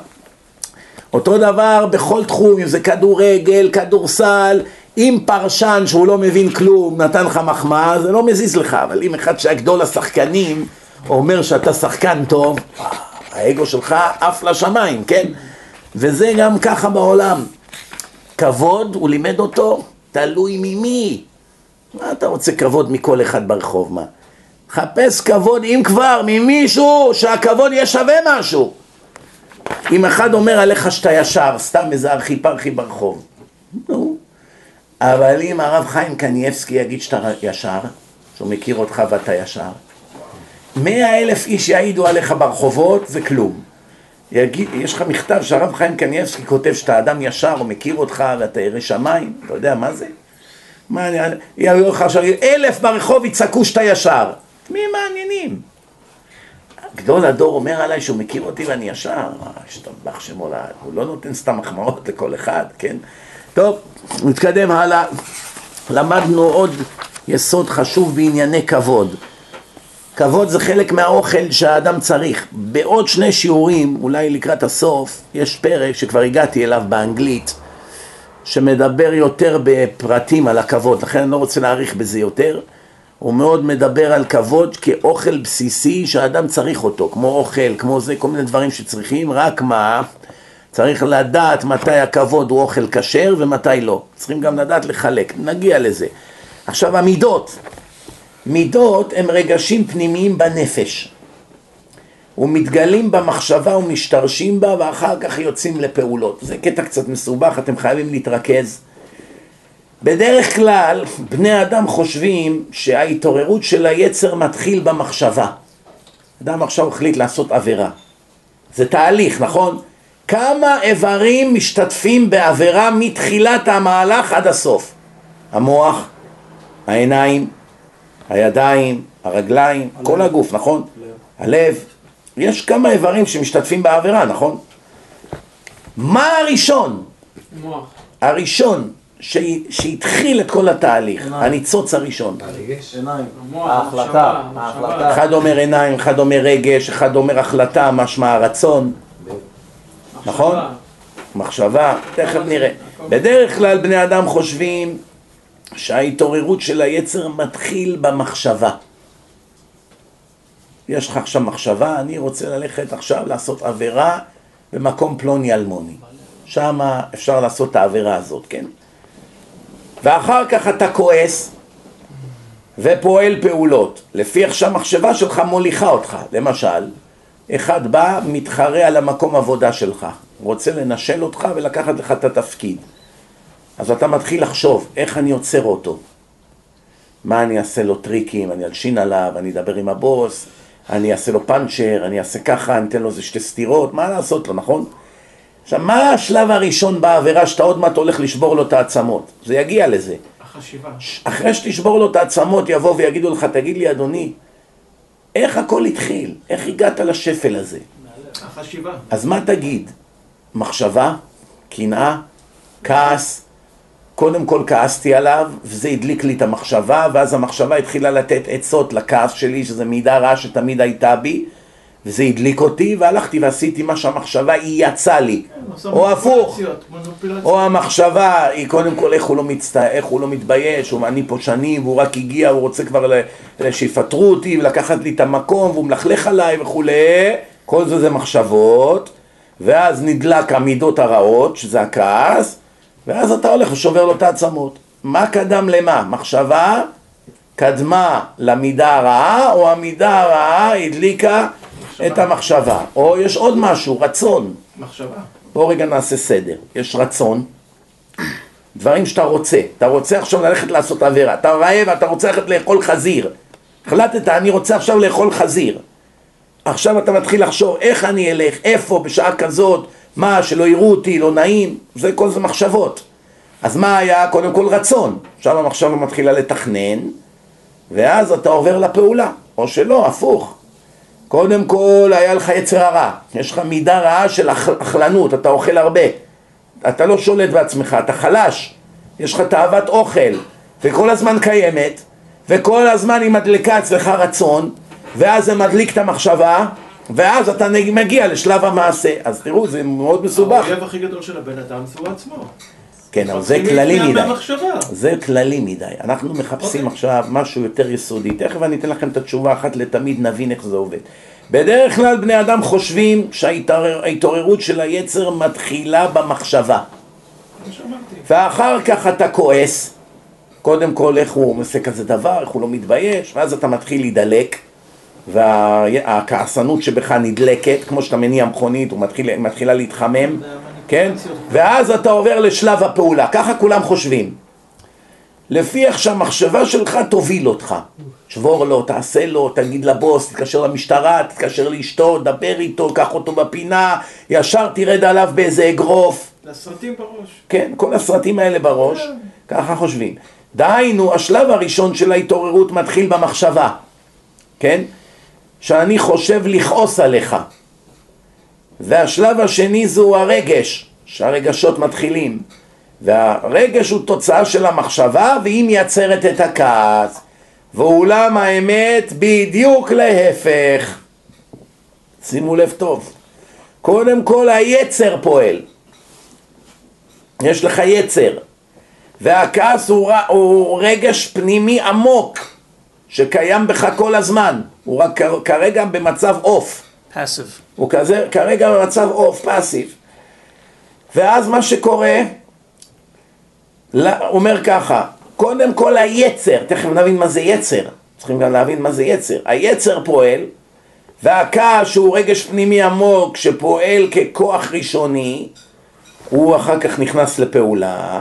אותו דבר בכל תחום, אם זה כדורגל, כדורסל, אם פרשן שהוא לא מבין כלום נתן לך מחמאה, זה לא מזיז לך, אבל אם אחד שהיה גדול השחקנים אומר שאתה שחקן טוב, האגו שלך עף לשמיים, כן? וזה גם ככה בעולם. כבוד, הוא לימד אותו, תלוי ממי. מה אתה רוצה כבוד מכל אחד ברחוב, מה? חפש כבוד, אם כבר, ממישהו שהכבוד יהיה שווה משהו. אם אחד אומר עליך שאתה ישר, סתם איזה ארכי פרחי ברחוב. אבל אם הרב חיים קנייבסקי יגיד שאתה ישר, שהוא מכיר אותך ואתה ישר, מאה אלף איש יעידו עליך ברחובות, זה כלום. יגיד, יש לך מכתב שהרב חיים קנייבסקי כותב שאתה אדם ישר, הוא מכיר אותך ואתה ירא שמיים, אתה יודע מה זה? מה. יראו לך עכשיו, אלף ברחוב יצעקו שאתה ישר. מי מעניינים? גדול הדור אומר עליי שהוא מכיר אותי ואני ישר, השתבח שמו לעד, הוא לא נותן סתם מחמאות לכל אחד, כן? טוב, נתקדם הלאה. למדנו עוד יסוד חשוב בענייני כבוד. כבוד זה חלק מהאוכל שהאדם צריך. בעוד שני שיעורים, אולי לקראת הסוף, יש פרק שכבר הגעתי אליו באנגלית, שמדבר יותר בפרטים על הכבוד, לכן אני לא רוצה להאריך בזה יותר. הוא מאוד מדבר על כבוד כאוכל בסיסי שהאדם צריך אותו, כמו אוכל, כמו זה, כל מיני דברים שצריכים, רק מה, צריך לדעת מתי הכבוד הוא אוכל כשר ומתי לא. צריכים גם לדעת לחלק, נגיע לזה. עכשיו המידות, מידות הם רגשים פנימיים בנפש. ומתגלים במחשבה ומשתרשים בה ואחר כך יוצאים לפעולות. זה קטע קצת מסובך, אתם חייבים להתרכז. בדרך כלל בני אדם חושבים שההתעוררות של היצר מתחיל במחשבה. אדם עכשיו החליט לעשות עבירה. זה תהליך, נכון? כמה איברים משתתפים בעבירה מתחילת המהלך עד הסוף? המוח, העיניים, הידיים, הרגליים, הלב. כל הגוף, נכון? הלב. הלב. יש כמה איברים שמשתתפים בעבירה, נכון? מה הראשון? מוח. הראשון שהתחיל את כל התהליך, הניצוץ הראשון. ההחלטה, אחד אומר עיניים, אחד אומר רגש, אחד אומר החלטה, משמע הרצון. נכון? מחשבה, תכף נראה. בדרך כלל בני אדם חושבים שההתעוררות של היצר מתחיל במחשבה. יש לך עכשיו מחשבה, אני רוצה ללכת עכשיו לעשות עבירה במקום פלוני אלמוני. שם אפשר לעשות את העבירה הזאת, כן? ואחר כך אתה כועס ופועל פעולות, לפי איך שהמחשבה שלך מוליכה אותך. למשל, אחד בא, מתחרה על המקום עבודה שלך, רוצה לנשל אותך ולקחת לך את התפקיד. אז אתה מתחיל לחשוב, איך אני עוצר אותו? מה אני אעשה לו טריקים, אני אלשין עליו, אני אדבר עם הבוס, אני אעשה לו פאנצ'ר, אני אעשה ככה, אני אתן לו איזה שתי סטירות, מה לעשות לו, נכון? עכשיו, מה השלב הראשון בעבירה שאתה עוד מעט הולך לשבור לו את העצמות? זה יגיע לזה. החשיבה. אחרי שתשבור לו את העצמות, יבואו ויגידו לך, תגיד לי, אדוני, איך הכל התחיל? איך הגעת לשפל הזה? החשיבה. אז מה תגיד? מחשבה? קנאה? כעס? קודם כל כעסתי עליו, וזה הדליק לי את המחשבה, ואז המחשבה התחילה לתת עצות לכעס שלי, שזה מידה רעה שתמיד הייתה בי, וזה הדליק אותי, והלכתי ועשיתי מה שהמחשבה היא יצאה לי. או הפוך, או המחשבה היא קודם כל איך הוא לא מצטע... איך הוא לא מתבייש, הוא אני פה שנים, והוא רק הגיע, הוא רוצה כבר שיפטרו אותי ולקחת לי את המקום, והוא מלכלך עליי וכולי, כל זה זה מחשבות, ואז נדלק המידות הרעות, שזה הכעס, ואז אתה הולך ושובר לו את העצמות. מה קדם למה? מחשבה קדמה למידה הרעה, או המידה הרעה הדליקה. את המחשבה. או יש עוד משהו, רצון. מחשבה. בואו רגע נעשה סדר. יש רצון, דברים שאתה רוצה. אתה רוצה עכשיו ללכת לעשות עבירה. אתה רעב, אתה רוצה ללכת לאכול חזיר. החלטת, אני רוצה עכשיו לאכול חזיר. עכשיו אתה מתחיל לחשוב איך אני אלך, איפה, בשעה כזאת, מה, שלא יראו אותי, לא נעים, זה כל זה מחשבות. אז מה היה? קודם כל רצון. עכשיו המחשבה מתחילה לתכנן, ואז אתה עובר לפעולה, או שלא, הפוך. קודם כל היה לך יצר הרע, יש לך מידה רעה של אכ- אכלנות, אתה אוכל הרבה, אתה לא שולט בעצמך, אתה חלש, יש לך תאוות אוכל, וכל הזמן קיימת, וכל הזמן היא מדליקה אצלך רצון, ואז זה מדליק את המחשבה, ואז אתה מגיע לשלב המעשה. אז תראו, זה מאוד מסובך. האויב הכי גדול של הבן אדם זה הוא עצמו. כן, אבל זה כללי מדי. זה כללי מדי. אנחנו מחפשים אוקיי. עכשיו משהו יותר יסודי. תכף אני אתן לכם את התשובה אחת לתמיד, נבין איך זה עובד. בדרך כלל בני אדם חושבים שההתעוררות של היצר מתחילה במחשבה. ואחר כך אתה כועס, קודם כל איך הוא עושה כזה דבר, איך הוא לא מתבייש, ואז אתה מתחיל להידלק, והכעסנות שבך נדלקת, כמו שאתה מניע מכונית, הוא מתחיל, מתחילה להתחמם, כן? ואז אתה עובר לשלב הפעולה, ככה כולם חושבים. לפי איך שהמחשבה שלך תוביל אותך. שבור לו, תעשה לו, תגיד לבוס, תתקשר למשטרה, תתקשר לאשתו, דבר איתו, קח אותו בפינה, ישר תרד עליו באיזה אגרוף. לסרטים בראש. כן, כל הסרטים האלה בראש, ככה חושבים. דהיינו, השלב הראשון של ההתעוררות מתחיל במחשבה, כן? שאני חושב לכעוס עליך. והשלב השני זהו הרגש, שהרגשות מתחילים. והרגש הוא תוצאה של המחשבה והיא מייצרת את הכעס. ואולם האמת בדיוק להפך. שימו לב טוב. קודם כל היצר פועל. יש לך יצר, והכעס הוא, הוא רגש פנימי עמוק שקיים בך כל הזמן, הוא רק כרגע במצב עוף, הוא כזה, כרגע במצב עוף, פאסיב. ואז מה שקורה, הוא אומר ככה, קודם כל היצר, תכף נבין מה זה יצר, צריכים גם להבין מה זה יצר, היצר פועל, והכעס שהוא רגש פנימי עמוק שפועל ככוח ראשוני, הוא אחר כך נכנס לפעולה,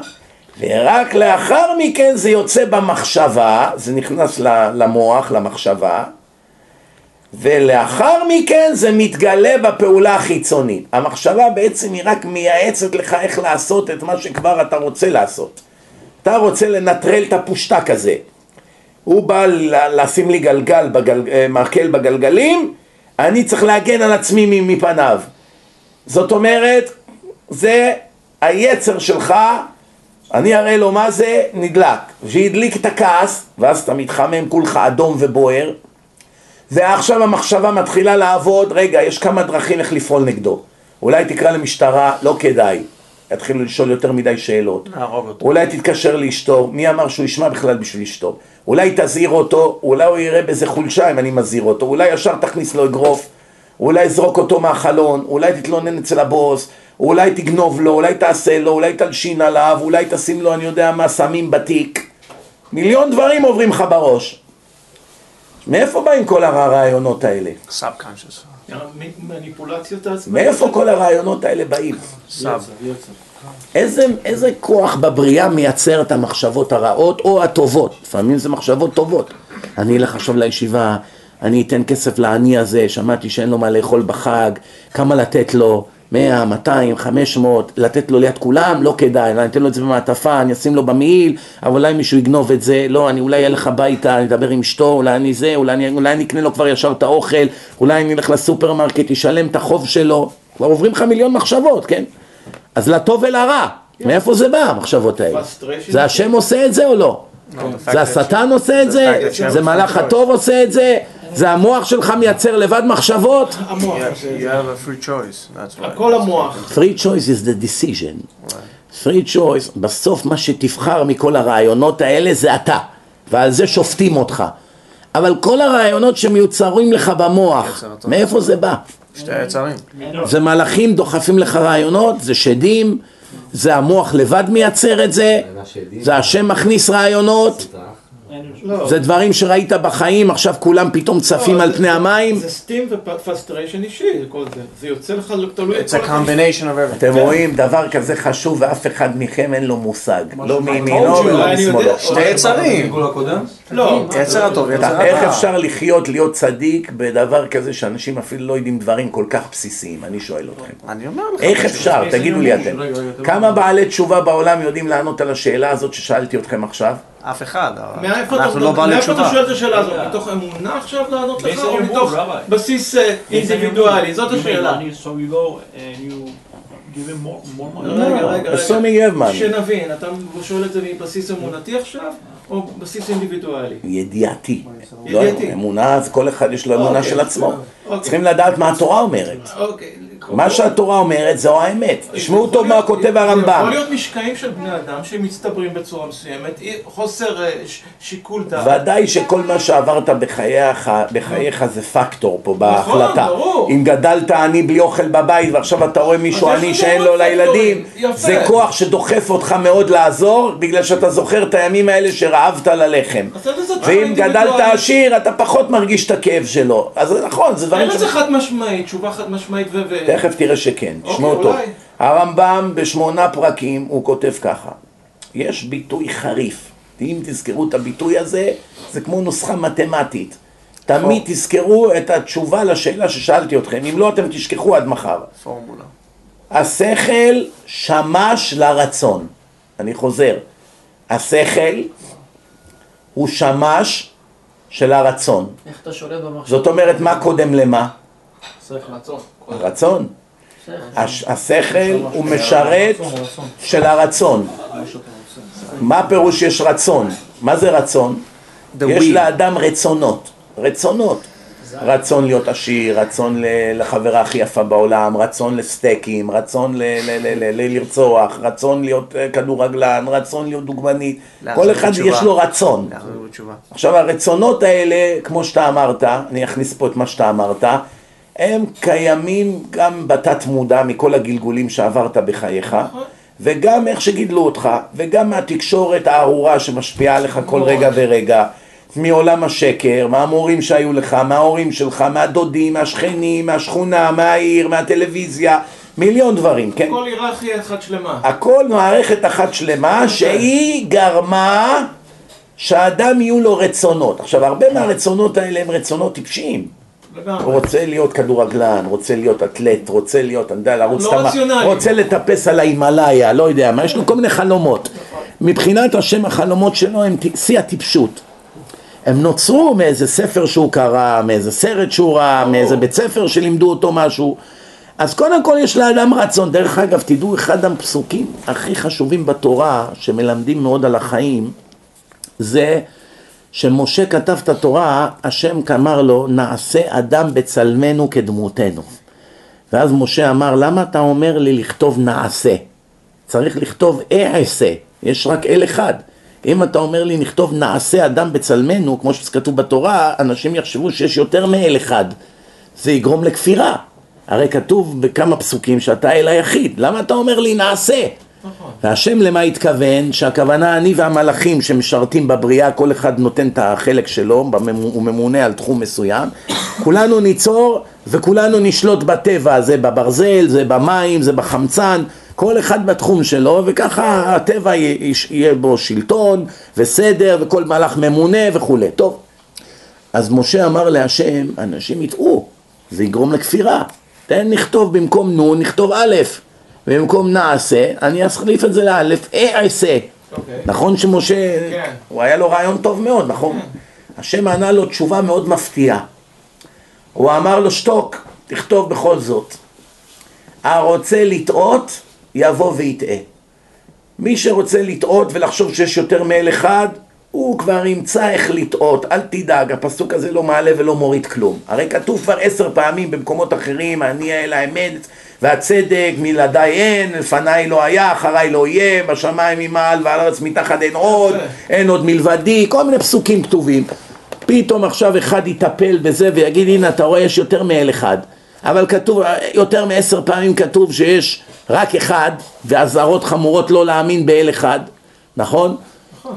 ורק לאחר מכן זה יוצא במחשבה, זה נכנס למוח, למחשבה, ולאחר מכן זה מתגלה בפעולה החיצונית. המחשבה בעצם היא רק מייעצת לך איך לעשות את מה שכבר אתה רוצה לעשות. אתה רוצה לנטרל את הפושטק הזה. הוא בא לשים לי גלגל, בגל, אה, מקל בגלגלים, אני צריך להגן על עצמי מפניו. זאת אומרת, זה היצר שלך, אני אראה לו מה זה, נדלק. שהדליק את הכעס, ואז אתה מתחמם כולך אדום ובוער, ועכשיו המחשבה מתחילה לעבוד, רגע, יש כמה דרכים איך לפעול נגדו. אולי תקרא למשטרה, לא כדאי. יתחילו לשאול יותר מדי שאלות. נהרוג אותו. אולי תתקשר לאשתו, מי אמר שהוא ישמע בכלל בשביל אשתו? אולי תזהיר אותו, אולי הוא יראה באיזה חולשה אם אני מזהיר אותו, אולי ישר תכניס לו אגרוף, אולי זרוק אותו מהחלון, אולי תתלונן אצל הבוס, אולי תגנוב לו, אולי תעשה לו, אולי תלשין עליו, אולי תשים לו אני יודע מה סמים בתיק. מיליון דברים עוברים לך בראש. מאיפה באים כל הרעיונות האלה? subconscious. מניפולציות העצמיות. מאיפה כל הרעיונות האלה באים? sub. איזה, איזה כוח בבריאה מייצר את המחשבות הרעות או הטובות? לפעמים זה מחשבות טובות. אני אלך עכשיו לישיבה, אני אתן כסף לעני הזה, שמעתי שאין לו מה לאכול בחג, כמה לתת לו? 100, 200, 500, לתת לו ליד כולם? לא כדאי, אני אתן לו את זה במעטפה, אני אשים לו במעיל, אבל אולי מישהו יגנוב את זה, לא, אני אולי אלך הביתה, אני אדבר עם אשתו, אולי אני זה, אולי אני, אולי אני אקנה לו כבר ישר את האוכל, אולי אני אלך לסופרמרקט, ישלם את החוב שלו, כבר עוברים לך מיליון מחשבות, כן? אז לטוב ולרע, מאיפה זה בא המחשבות האלה? זה השם עושה את זה או לא? Fact זה השטן עושה את זה? זה מלאך. הטוב עושה את זה? זה המוח שלך מייצר לבד מחשבות? המוח. Yeah, you have a free choice. That's why. הכל המוח. free choice is the decision. free choice, בסוף מה שתבחר מכל הרעיונות האלה זה אתה, ועל זה שופטים אותך. אבל כל הרעיונות שמיוצרים לך במוח, מאיפה זה בא? שתי היצרים. זה מלאכים דוחפים לך רעיונות, זה שדים, זה המוח לבד מייצר את זה, זה השם מכניס רעיונות. זה דברים שראית בחיים, עכשיו כולם פתאום צפים לא, על פני המים. זה steam ו frustration אישי, כל זה. זה יוצא לך תלוי... It's a combination of everything. אתם רואים דבר כזה חשוב ואף אחד מכם אין לו מושג, לא מימינו ולא. משמאלו. שתי יצרים. לא. יצר הטוב, יצר הרע. איך אפשר לחיות, להיות צדיק בדבר כזה שאנשים אפילו לא יודעים דברים כל כך בסיסיים? אני שואל אתכם. אני אומר לך. איך אפשר? תגידו לי אתם כמה בעלי תשובה בעולם יודעים לענות על השאלה הזאת ששאלתי אתכם עכשיו? אף אחד. אנחנו לא בעלי מאיפה אתה תשובה. שואל את השאלה הזאת? מתוך אמונה עכשיו לענות לך, או מתוך רבי? בסיס אה, אינדיבידואלי? זאת השאלה. רגע, רגע, money. שנבין, אתה שואל את זה מבסיס אמונתי עכשיו, או בסיס אינדיבידואלי? ידיעתי. לא ידיעתי. אמונה, אז כל אחד יש לו אמונה אוקיי. של עצמו. אוקיי. צריכים לדעת מה התורה אומרת. אוקיי. מה שהתורה אומרת זו האמת. תשמעו טוב מה כותב זה יכול הרמב"ם. להיות משקעים של בני אדם שמצטברים בצורה מסוימת, חוסר אה, שיקול דעת. ודאי שכל מה שעברת בחייך, בחייך זה פקטור פה בהחלטה. נכון, ברור. אם גדלת עני בלי אוכל בבית ועכשיו אתה רואה מישהו עני שאין לו לילדים. זה כוח שדוחף אותך מאוד לעזור בגלל שאתה זוכר את הימים האלה שרעבת ללחם. ואם גדלת. עשיר אתה פחות מרגיש את הכאב שלו. אז זה נכון, זה דברים אין. לזה חד משמעית, תשובה חד משמעית ו... תכף תראה שכן, אוקיי, תשמעו טוב. אולי. הרמב"ם בשמונה פרקים הוא כותב ככה, יש ביטוי חריף, אם תזכרו את הביטוי הזה, זה כמו נוסחה מתמטית. תמיד תזכרו את התשובה לשאלה ששאלתי אתכם, אם לא אתם תשכחו עד מחר. פורמולה. השכל שמש לרצון. אני חוזר, השכל הוא שמש של הרצון. איך אתה שולט במחשב? זאת אומרת, מה קודם למה? רצון. רצון. שכל. הש- השכל הוא משרת של הרצון. מה פירוש יש רצון? מה זה רצון? יש. לאדם רצונות, רצונות. רצון להיות עשיר, רצון לחברה הכי יפה בעולם, רצון לסטייקים, רצון לרצוח, רצון להיות אה, כדורגלן, רצון להיות דוגמנית. כל אחד. יש לו רצון. עכשיו הרצונות האלה, כמו שאתה אמרת, אני אכניס פה את מה שאתה אמרת, הם קיימים גם בתת מודע מכל הגלגולים שעברת בחייך, וגם איך שגידלו אותך, וגם מהתקשורת הארורה שמשפיעה עליך כל רגע ורגע, מעולם השקר, מהמורים שהיו לך, מההורים שלך, מהדודים, מהשכנים, מהשכונה, מהעיר, מהטלוויזיה, מיליון דברים, כן? כל היררכיה אחת שלמה. הכל מערכת אחת שלמה שהיא גרמה שהאדם יהיו לו רצונות. עכשיו, הרבה מהרצונות האלה הם רצונות טיפשיים. הוא. רוצה להיות כדורגלן, רוצה להיות אתלט, רוצה להיות, אני יודע, לרוץ לא רציונלי. רוצה לטפס על ההימאליה, לא יודע מה, יש לו כל מיני חלומות. מבחינת השם החלומות שלו הם שיא הטיפשות. הם נוצרו מאיזה ספר שהוא קרא, מאיזה סרט שהוא ראה, מאיזה בית ספר שלימדו אותו משהו. אז קודם כל יש לאדם רצון. דרך אגב, תדעו, אחד הפסוקים הכי חשובים בתורה, שמלמדים מאוד על החיים, זה שמשה כתב את התורה, השם אמר לו, נעשה אדם בצלמנו כדמותנו. ואז משה אמר, למה אתה אומר לי לכתוב נעשה? צריך לכתוב אעשה, יש רק אל אחד. אם אתה אומר לי נכתוב נעשה אדם בצלמנו, כמו שכתוב בתורה, אנשים יחשבו שיש יותר מאל אחד. זה יגרום לכפירה. הרי כתוב בכמה פסוקים שאתה אל היחיד, למה אתה אומר לי נעשה? נכון. והשם למה התכוון? שהכוונה אני והמלאכים שמשרתים בבריאה, כל אחד נותן את החלק שלו, הוא ממונה על תחום מסוים, כולנו ניצור וכולנו נשלוט בטבע, זה בברזל, זה במים, זה בחמצן, כל אחד בתחום שלו, וככה הטבע יהיה בו שלטון וסדר וכל מלאך ממונה וכולי. טוב, אז משה אמר להשם, אנשים יטעו, זה יגרום לכפירה. תן נכתוב במקום נון, נכתוב א', ובמקום נעשה, אני אחליף את זה לאלף, אעשה. אוקיי. נכון שמשה, כן. הוא היה לו רעיון טוב מאוד, נכון? השם ענה לו תשובה מאוד מפתיעה. הוא אמר לו, שתוק, תכתוב בכל זאת. הרוצה לטעות, יבוא ויטעה. מי שרוצה לטעות ולחשוב שיש יותר מאל אחד, הוא כבר ימצא איך לטעות, אל תדאג, הפסוק הזה לא מעלה ולא מוריד כלום. הרי כתוב כבר עשר פעמים במקומות אחרים, אני אל האמת והצדק, מלעדיי אין, לפניי לא היה, אחריי לא יהיה, בשמיים ממעל ועל הארץ מתחת אין עוד, אין עוד מלבדי, כל מיני פסוקים כתובים. פתאום עכשיו אחד יטפל בזה ויגיד, הנה אתה רואה יש יותר מאל אחד. אבל כתוב, יותר מעשר פעמים כתוב שיש רק אחד, ואזהרות חמורות לא להאמין באל אחד, נכון?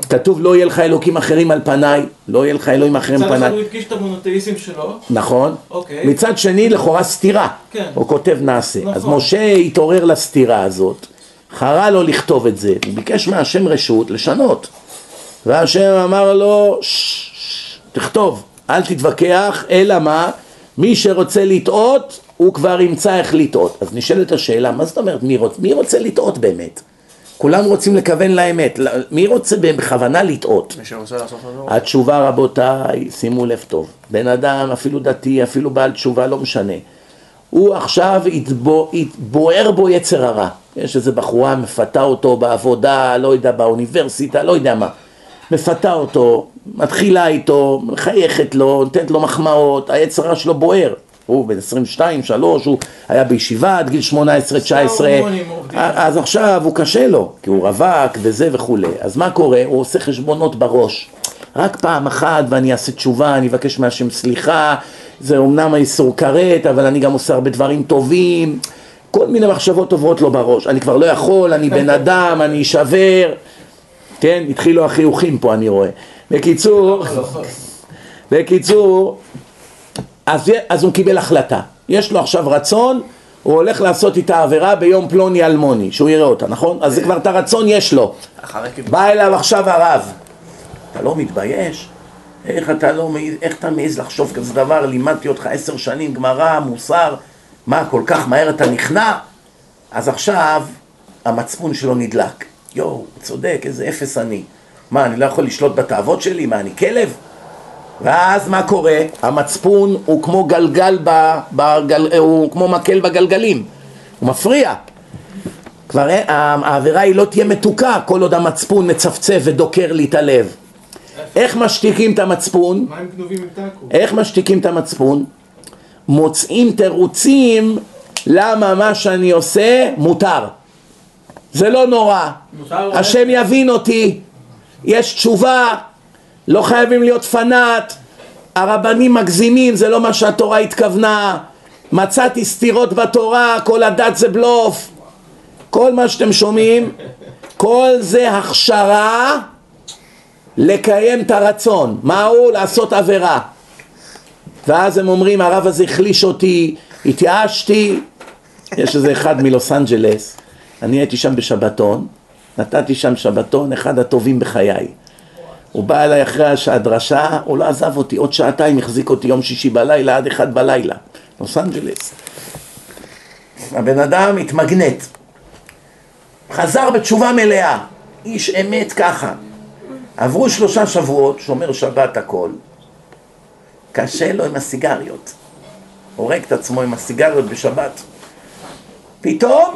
כתוב לא יהיה לך אלוקים אחרים על פניי, לא יהיה לך אלוהים אחרים מצד על אחד פניי, הוא הדגיש את המונותאיסם שלו, נכון? אוקיי. מצד שני לכאורה סתירה, כן. הוא כותב נעשה, אז נכון. משה התעורר לסתירה הזאת, חרה לו לכתוב את זה, ביקש מהשם רשות לשנות, והשם אמר לו, "ש- ש- תכתוב, אל תתווכח, אלא מה? מי שרוצה לטעות, הוא כבר ימצא איך לטעות. אז נשאלת השאלה, מה זאת אומרת מי מי רוצה לטעות באמת? כולם רוצים לכוון לאמת. לא, מי רוצה בכוונה לטעות? מי שרוצה לעשות אותו. התשובה רבותיי, שימו לב טוב, בן אדם אפילו דתי, אפילו בעל תשובה, לא משנה, הוא עכשיו יתבו- יתבוער בו יצר הרע, יש איזה בחורה מפתה אותו בעבודה, לא יודע, באוניברסיטה, לא יודע מה, מפתה אותו, מתחילה איתו, מחייכת לו, נותנת לו מחמאות, היצר הרע שלו בוער, הוא בן 22, 3, הוא היה בישיבה עד גיל 18, 19, ההורמונים עובדים. אז עכשיו הוא קשה לו, כי הוא רווק וזה וכולי. אז מה קורה? הוא עושה חשבונות בראש. רק פעם אחת ואני אעשה תשובה, אני אבקש מהשם סליחה, זה אמנם האיסור כרת, אבל אני גם עושה הרבה דברים טובים. כל מיני מחשבות עוברות לו בראש. אני כבר לא יכול, אני בן אדם, אני אשבר. כן, התחילו החיוכים פה, אני רואה. בקיצור, בקיצור, אז, אז הוא קיבל החלטה. יש לו עכשיו רצון, הוא הולך לעשות איתה עבירה ביום פלוני אלמוני, שהוא יראה אותה, נכון? אז זה כבר את הרצון יש לו. בא אליו עכשיו הרב, אתה לא מתבייש? איך אתה לא מעז, איך אתה מעז לחשוב כזה דבר? לימדתי אותך עשר שנים גמרא, מוסר, מה, כל כך מהר אתה נכנע? אז עכשיו המצפון שלו נדלק. יואו, צודק, איזה אפס אני. מה, אני לא יכול לשלוט בתאוות שלי? מה, אני כלב? ואז מה קורה? המצפון הוא כמו גלגל, ב, בגל, הוא כמו מקל בגלגלים, הוא מפריע. כבר אין- העבירה היא לא תהיה מתוקה כל עוד המצפון מצפצף ודוקר לי את הלב. איך משתיקים את המצפון? איך משתיקים את המצפון? מוצאים תירוצים למה מה שאני עושה מותר. זה לא נורא, השם יבין אותי, יש תשובה, לא חייבים להיות פנאט, הרבנים מגזימים, זה לא מה שהתורה התכוונה, מצאתי סתירות בתורה, כל הדת זה בלוף, כל מה שאתם שומעים, כל זה הכשרה לקיים את הרצון, מהו? לעשות עבירה. ואז הם אומרים, הרב הזה החליש אותי, התייאשתי. יש איזה אחד מלוס אנג'לס, אני הייתי שם בשבתון, נתתי שם שבתון, אחד הטובים בחיי. הוא בא אליי אחרי הדרשה, הוא לא עזב אותי, עוד שעתיים החזיק אותי יום שישי בלילה עד אחד בלילה, לוס אנג'לס. הבן אדם התמגנט, חזר בתשובה מלאה, איש אמת ככה. עברו שלושה שבועות, שומר שבת הכל, קשה לו עם הסיגריות. הורג את עצמו עם הסיגריות בשבת. פתאום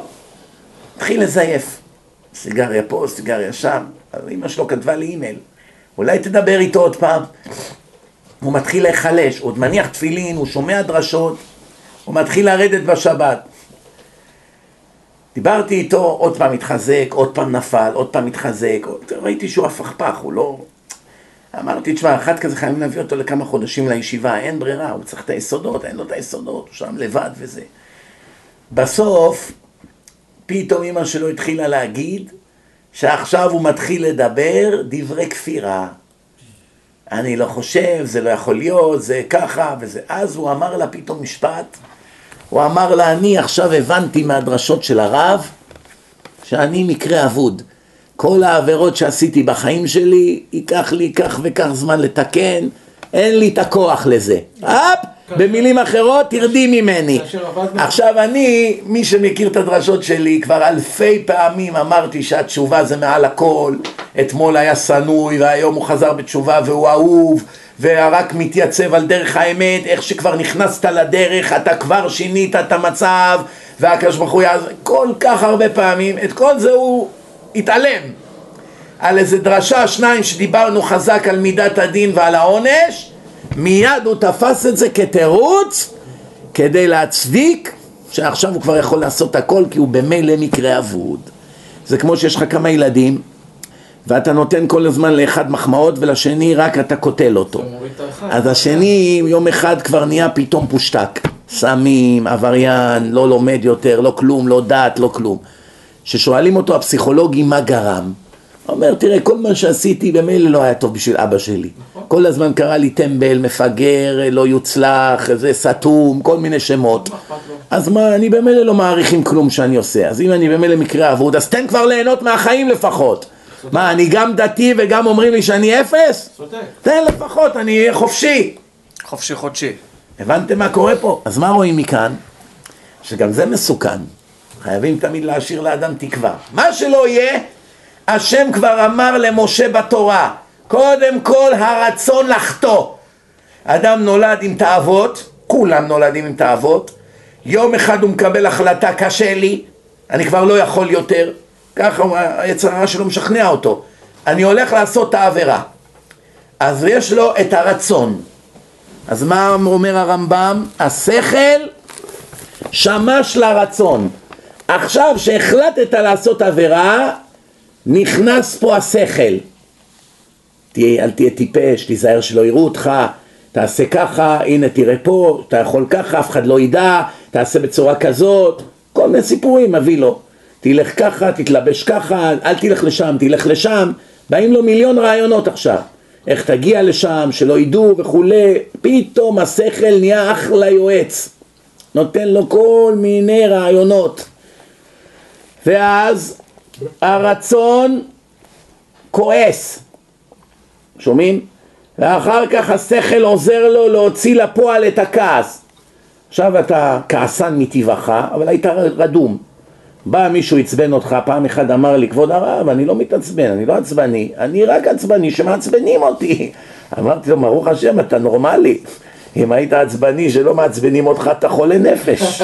התחיל לזייף. סיגריה פה, סיגריה שם. אמא שלו כתבה לי אימייל. אולי תדבר איתו עוד פעם. הוא מתחיל להיחלש, הוא עוד מניח תפילין, הוא שומע דרשות, הוא מתחיל לרדת בשבת. דיברתי איתו, עוד פעם התחזק, עוד פעם נפל, עוד פעם התחזק, עוד... ראיתי שהוא הפכפך, הוא לא... אמרתי, תשמע, אחד כזה חייבים להביא אותו לכמה חודשים לישיבה, אין ברירה, הוא צריך את היסודות, אין לו את היסודות, הוא שם לבד וזה. בסוף, פתאום אמא שלו התחילה להגיד שעכשיו הוא מתחיל לדבר דברי כפירה. אני לא חושב, זה לא יכול להיות, זה ככה וזה. אז הוא אמר לה פתאום משפט, הוא אמר לה, אני עכשיו הבנתי מהדרשות של הרב שאני מקרה אבוד. כל העבירות שעשיתי בחיים שלי, ייקח לי כך וכך זמן לתקן, אין לי את הכוח לזה. אפ, במילים אחרות, תרדי ממני. עכשיו אני, מי שמכיר את הדרשות שלי, כבר אלפי פעמים אמרתי שהתשובה זה מעל הכל. אתמול היה שנוי והיום הוא חזר בתשובה והוא אהוב. ורק מתייצב על דרך האמת, איך שכבר נכנסת לדרך, אתה כבר שינית את המצב, והקדוש ברוך הוא יעזור, כל כך הרבה פעמים, את כל זה הוא התעלם. על איזה דרשה, שניים שדיברנו חזק על מידת הדין ועל העונש, מיד הוא תפס את זה כתירוץ כדי להצדיק שעכשיו הוא כבר יכול לעשות הכל כי הוא במילא מקרה אבוד. זה כמו שיש לך כמה ילדים ואתה נותן כל הזמן לאחד מחמאות ולשני רק אתה קוטל אותו. אז השני יום אחד כבר נהיה פתאום פושטק. סמים, עבריין, לא לומד יותר, לא כלום, לא דת, לא כלום. ששואלים אותו הפסיכולוגים מה גרם, אומר, תראה, כל מה שעשיתי במילא לא היה טוב בשביל אבא שלי. כל הזמן קרא לי טמבל, מפגר, לא יוצלח, זה סתום, כל מיני שמות. אז מה, אני במילא לא מעריך עם כלום שאני עושה. אז אם אני במילא מקרה אבוד, אז תן כבר ליהנות מהחיים לפחות. מה, אני גם דתי וגם אומרים לי שאני אפס? צודק. תן לפחות, אני אהיה חופשי. חופשי חודשי. הבנתם מה קורה פה? אז מה רואים מכאן? שגם זה מסוכן. חייבים תמיד להשאיר לאדם תקווה. מה שלא יהיה, השם כבר אמר למשה בתורה, קודם כל הרצון לחטוא. אדם נולד עם תאוות, כולם נולדים עם תאוות, יום אחד הוא מקבל החלטה, קשה לי, אני כבר לא יכול יותר, ככה היצר הרע שלו משכנע אותו, אני הולך לעשות את העבירה. אז יש לו את הרצון. אז מה אומר הרמב"ם? השכל שמש לרצון. עכשיו שהחלטת לעשות עבירה, נכנס פה השכל. תהיה, אל תהיה טיפש, תיזהר שלא יראו אותך, תעשה ככה, הנה תראה פה, אתה יכול ככה, אף אחד לא ידע, תעשה בצורה כזאת, כל מיני סיפורים מביא לו. תלך ככה, תתלבש ככה, אל תלך לשם, תלך לשם, באים לו מיליון רעיונות עכשיו. איך תגיע לשם, שלא ידעו וכולי, פתאום השכל נהיה אחלה יועץ. נותן לו כל מיני רעיונות. ואז הרצון כועס, שומעים? ואחר כך השכל עוזר לו להוציא לפועל את הכעס. עכשיו אתה כעסן מטבעך, אבל היית רדום. בא מישהו עצבן אותך, פעם אחד אמר לי, כבוד הרב, אני לא מתעצבן, אני לא עצבני, אני רק עצבני שמעצבנים אותי. [LAUGHS] אמרתי לו, ברוך השם, אתה נורמלי. אם היית עצבני שלא מעצבנים אותך, אתה חולה נפש.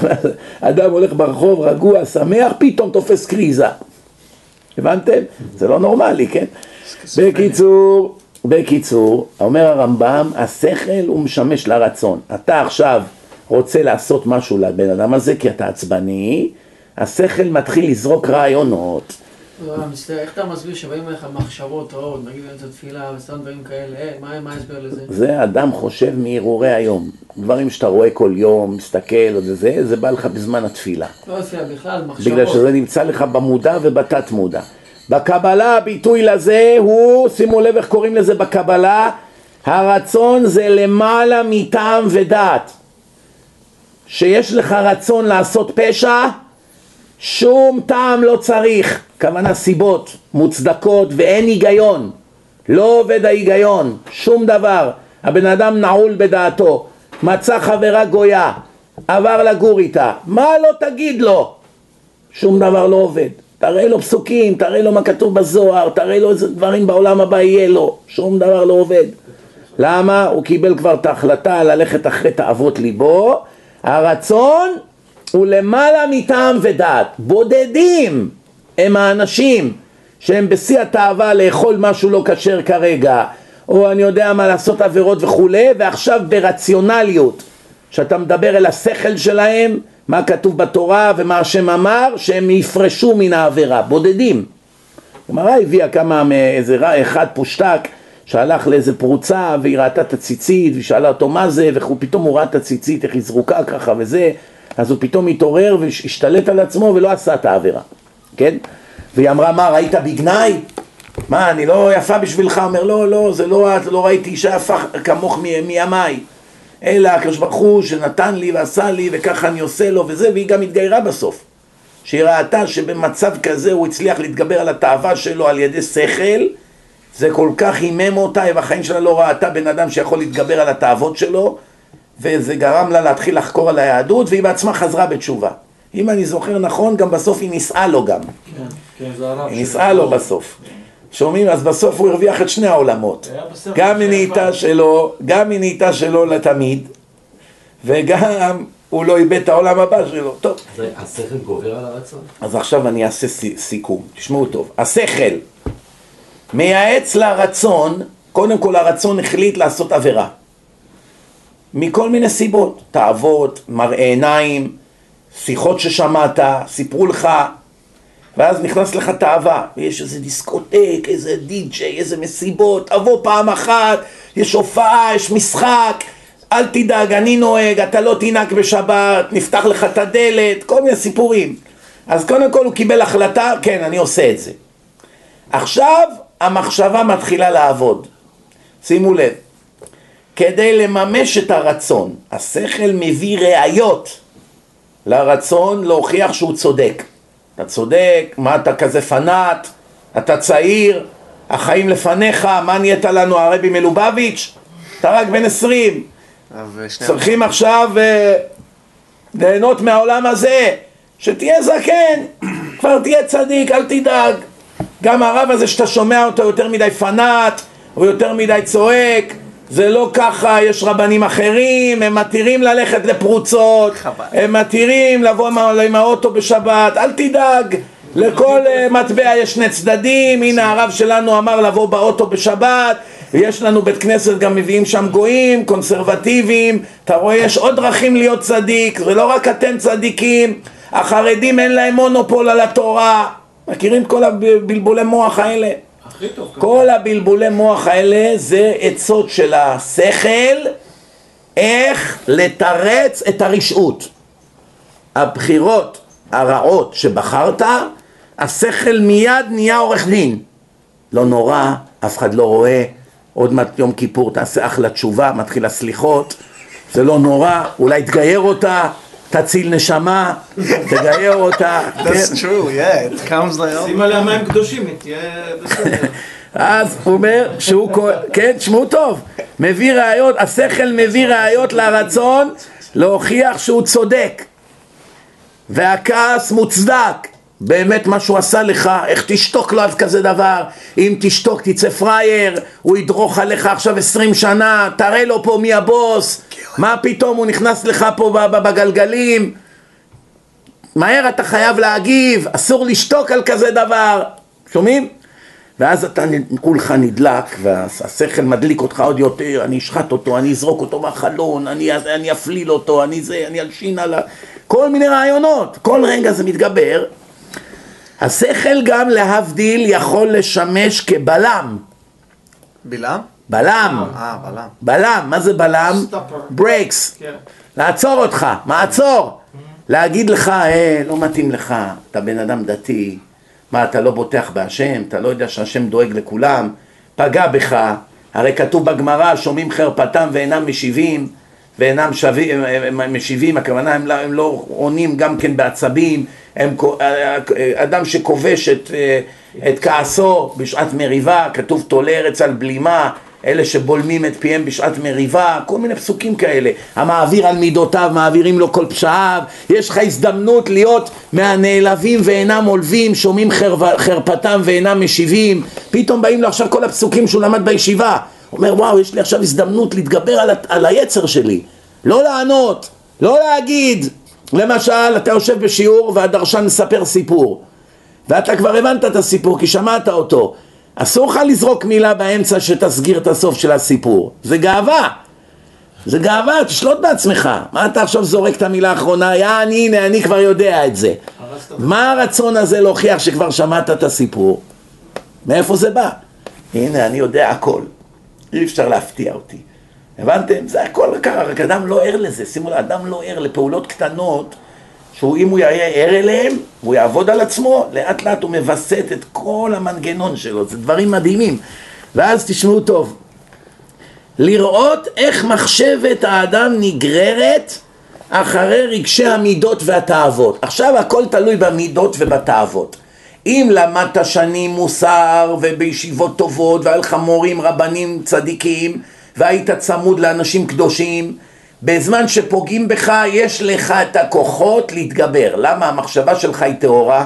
[LAUGHS] אדם הולך ברחוב רגוע, שמח, פתאום תופס קריזה. הבנתם? זה לא נורמלי, כן? בקיצור, בקיצור, אומר הרמב"ם, השכל הוא משמש לרצון. אתה עכשיו רוצה לעשות משהו לבן אדם הזה כי אתה עצבני, השכל מתחיל לזרוק רעיונות. מצטער, איך אתה מסביר שבאים לך מחשבות רעות, נגיד באמצע תפילה וסתם דברים כאלה, אה, מה מה ההסבר לזה? זה אדם חושב מהרהורי היום. דברים שאתה רואה כל יום, מסתכל, וזה, זה בא לך בזמן התפילה. לא תפילה בכלל, מחשבות. בגלל שזה נמצא לך במודע ובתת מודע. בקבלה הביטוי לזה הוא, שימו לב איך קוראים לזה בקבלה, הרצון זה למעלה מטעם ודעת. שיש לך רצון לעשות פשע, שום טעם לא צריך, כוונה סיבות מוצדקות ואין היגיון, לא עובד ההיגיון, שום דבר, הבן אדם נעול בדעתו, מצא חברה גויה, עבר לגור איתה, מה לא תגיד לו? שום דבר לא עובד, תראה לו פסוקים, תראה לו מה כתוב בזוהר, תראה לו איזה דברים בעולם הבא יהיה לו, שום דבר לא עובד. למה? הוא קיבל כבר את ההחלטה ללכת אחרי תאוות ליבו, הרצון הוא למעלה מטעם ודעת. בודדים הם האנשים שהם בשיא התאווה לאכול משהו לא כשר כרגע, או אני יודע מה לעשות עבירות וכולי, ועכשיו ברציונליות, שאתה מדבר אל השכל שלהם, מה כתוב בתורה ומה השם אמר, שהם יפרשו מן העבירה, בודדים. גמרא הביאה כמה מאיזה אחד פושטק שהלך לאיזה פרוצה והיא ראתה את הציצית והיא שאלה אותו מה זה ופתאום הוא ראה את הציצית איך היא זרוקה ככה וזה אז הוא פתאום התעורר והשתלט על עצמו ולא עשה את העבירה, כן? והיא אמרה, מה, ראית בגנאי? מה, אני לא יפה בשבילך? אומר, לא, לא, זה לא את, לא ראיתי אישה יפה כמוך מימיי. אלא הקדוש ברוך הוא שנתן לי ועשה לי וככה אני עושה לו וזה, והיא גם התגיירה בסוף. שהיא ראתה שבמצב כזה הוא הצליח להתגבר על התאווה שלו על ידי שכל, זה כל כך הימם אותה, ובחיים שלה לא ראתה בן אדם שיכול להתגבר על התאוות שלו, וזה גרם לה להתחיל לחקור על היהדות, והיא בעצמה חזרה בתשובה. אם אני זוכר נכון, גם בסוף היא נישאה לו גם. כן, כן, זה הרב היא נישאה לו בסוף. שומעים? אז בסוף הוא הרוויח את שני העולמות. גם היא נהייתה. שלו, גם היא נהייתה שלו לתמיד, וגם הוא לא איבד את העולם הבא שלו. טוב, זה השכל גובר על הרצון? אז עכשיו אני אעשה סי- סיכום, תשמעו טוב. השכל מייעץ לרצון, קודם כל הרצון החליט לעשות עבירה. מכל מיני סיבות, תאוות, מראה עיניים, שיחות ששמעת, סיפרו לך, ואז נכנס לך תאווה, ויש איזה דיסקוטק, איזה די-ג'יי, איזה מסיבות, תבוא פעם אחת, יש הופעה, יש משחק, אל תדאג, אני נוהג, אתה לא תנהג בשבת, נפתח לך את הדלת, כל מיני סיפורים. אז קודם כל הוא קיבל החלטה, כן, אני עושה את זה. עכשיו המחשבה מתחילה לעבוד. שימו לב, כדי לממש את הרצון, השכל מביא ראיות לרצון להוכיח שהוא צודק. אתה צודק, מה אתה כזה פנאט, אתה צעיר, החיים לפניך, מה נהיית לנו הרבי מלובביץ'? אתה רק בן עשרים, צריכים עכשיו אה, ליהנות מהעולם הזה, שתהיה זקן, [CLEARS THROAT] כבר תהיה צדיק, אל תדאג. גם הרב הזה שאתה שומע אותו יותר מדי פנאט, הוא יותר מדי צועק, זה לא ככה, יש רבנים אחרים, הם מתירים ללכת לפרוצות, הם מתירים לבוא עם, עם האוטו בשבת, אל תדאג, לכל אה, מטבע יש שני צדדים, הנה הרב שלנו אמר לבוא באוטו בשבת, ויש לנו בית כנסת גם מביאים שם גויים, קונסרבטיביים, אתה רואה יש עוד דרכים להיות צדיק, זה לא רק אתם צדיקים, החרדים אין להם מונופול על התורה, מכירים כל הבלבולי מוח האלה? כל הבלבולי מוח האלה זה עצות של השכל איך לתרץ את הרשעות. הבחירות הרעות שבחרת, השכל מיד נהיה עורך דין. לא נורא, אף אחד לא רואה, עוד מעט יום כיפור תעשה אחלה תשובה, מתחיל הסליחות, זה לא נורא, אולי תגייר אותה, תציל נשמה, תגייר אותה. That's כן. true, yeah, it comes like... שים עליה מים קדושים, היא תהיה בסדר. אז הוא אומר שהוא, כו- כן, תשמעו טוב, מביא ראיות, השכל מביא ראיות לרצון להוכיח שהוא צודק והכעס מוצדק באמת מה שהוא עשה לך, איך תשתוק לו על כזה דבר? אם תשתוק תצא פראייר, הוא ידרוך עליך עכשיו עשרים שנה, תראה לו פה מי הבוס. מה פתאום הוא נכנס לך פה בגלגלים? מהר אתה חייב להגיב, אסור לשתוק על כזה דבר, שומעים? ואז אתה כולך נדלק והשכל מדליק אותך עוד יותר, אני אשחט אותו, אני אזרוק אותו מהחלון, אני, אני אפליל אותו, אני זה, אני אלשין על ה... כל מיני רעיונות, כל רגע זה מתגבר. השכל גם להבדיל יכול לשמש כבלם, בלעם? בלם, אה, בלעם. בלם, מה זה בלם? ברקס, כן. לעצור אותך, מעצור, להגיד לך, אה, לא מתאים לך, אתה בן אדם דתי, מה אתה לא בוטח בהשם, אתה לא יודע שהשם דואג לכולם, פגע בך, הרי כתוב בגמרא, שומעים חרפתם ואינם משיבים, ואינם שווים, משיבים, הכוונה הם, לא- הם לא עונים גם כן בעצבים, הם, כו- אדם שכובש את, אה, את כעסו בשעת מריבה, כתוב תולה ארץ על בלימה, אלה שבולמים את פיהם בשעת מריבה, כל מיני פסוקים כאלה. המעביר על מידותיו, מעבירים לו כל פשעיו. יש לך הזדמנות להיות מהנעלבים ואינם עולבים, שומעים חרפתם ואינם משיבים. פתאום באים לו עכשיו כל הפסוקים שהוא למד בישיבה. אומר, וואו, יש לי עכשיו הזדמנות להתגבר על, על היצר שלי. לא לענות, לא להגיד. למשל, אתה יושב בשיעור והדרשן מספר סיפור. ואתה כבר הבנת את הסיפור כי שמעת אותו. אסור לך לזרוק מילה באמצע שתסגיר את הסוף של הסיפור. זה גאווה. זה גאווה, תשלוט בעצמך. מה אתה עכשיו זורק את המילה האחרונה? יעני, הנה, אני כבר יודע את זה. מה הרצון הזה להוכיח שכבר שמעת את הסיפור? מאיפה זה בא? הנה, אני יודע הכל. אי אפשר להפתיע אותי. הבנתם? זה הכל קרה, רק אדם לא ער לזה. שימו לב, אדם לא ער לפעולות קטנות שהוא אם הוא יהיה ער אליהם, הוא יעבוד על עצמו, לאט לאט הוא מווסת את כל המנגנון שלו, זה דברים מדהימים. ואז תשמעו טוב, לראות איך מחשבת האדם נגררת אחרי רגשי המידות והתאוות. עכשיו הכל תלוי במידות ובתאוות. אם למדת שנים מוסר ובישיבות טובות והיה לך מורים רבנים צדיקים והיית צמוד לאנשים קדושים בזמן שפוגעים בך יש לך את הכוחות להתגבר. למה? המחשבה שלך היא טהורה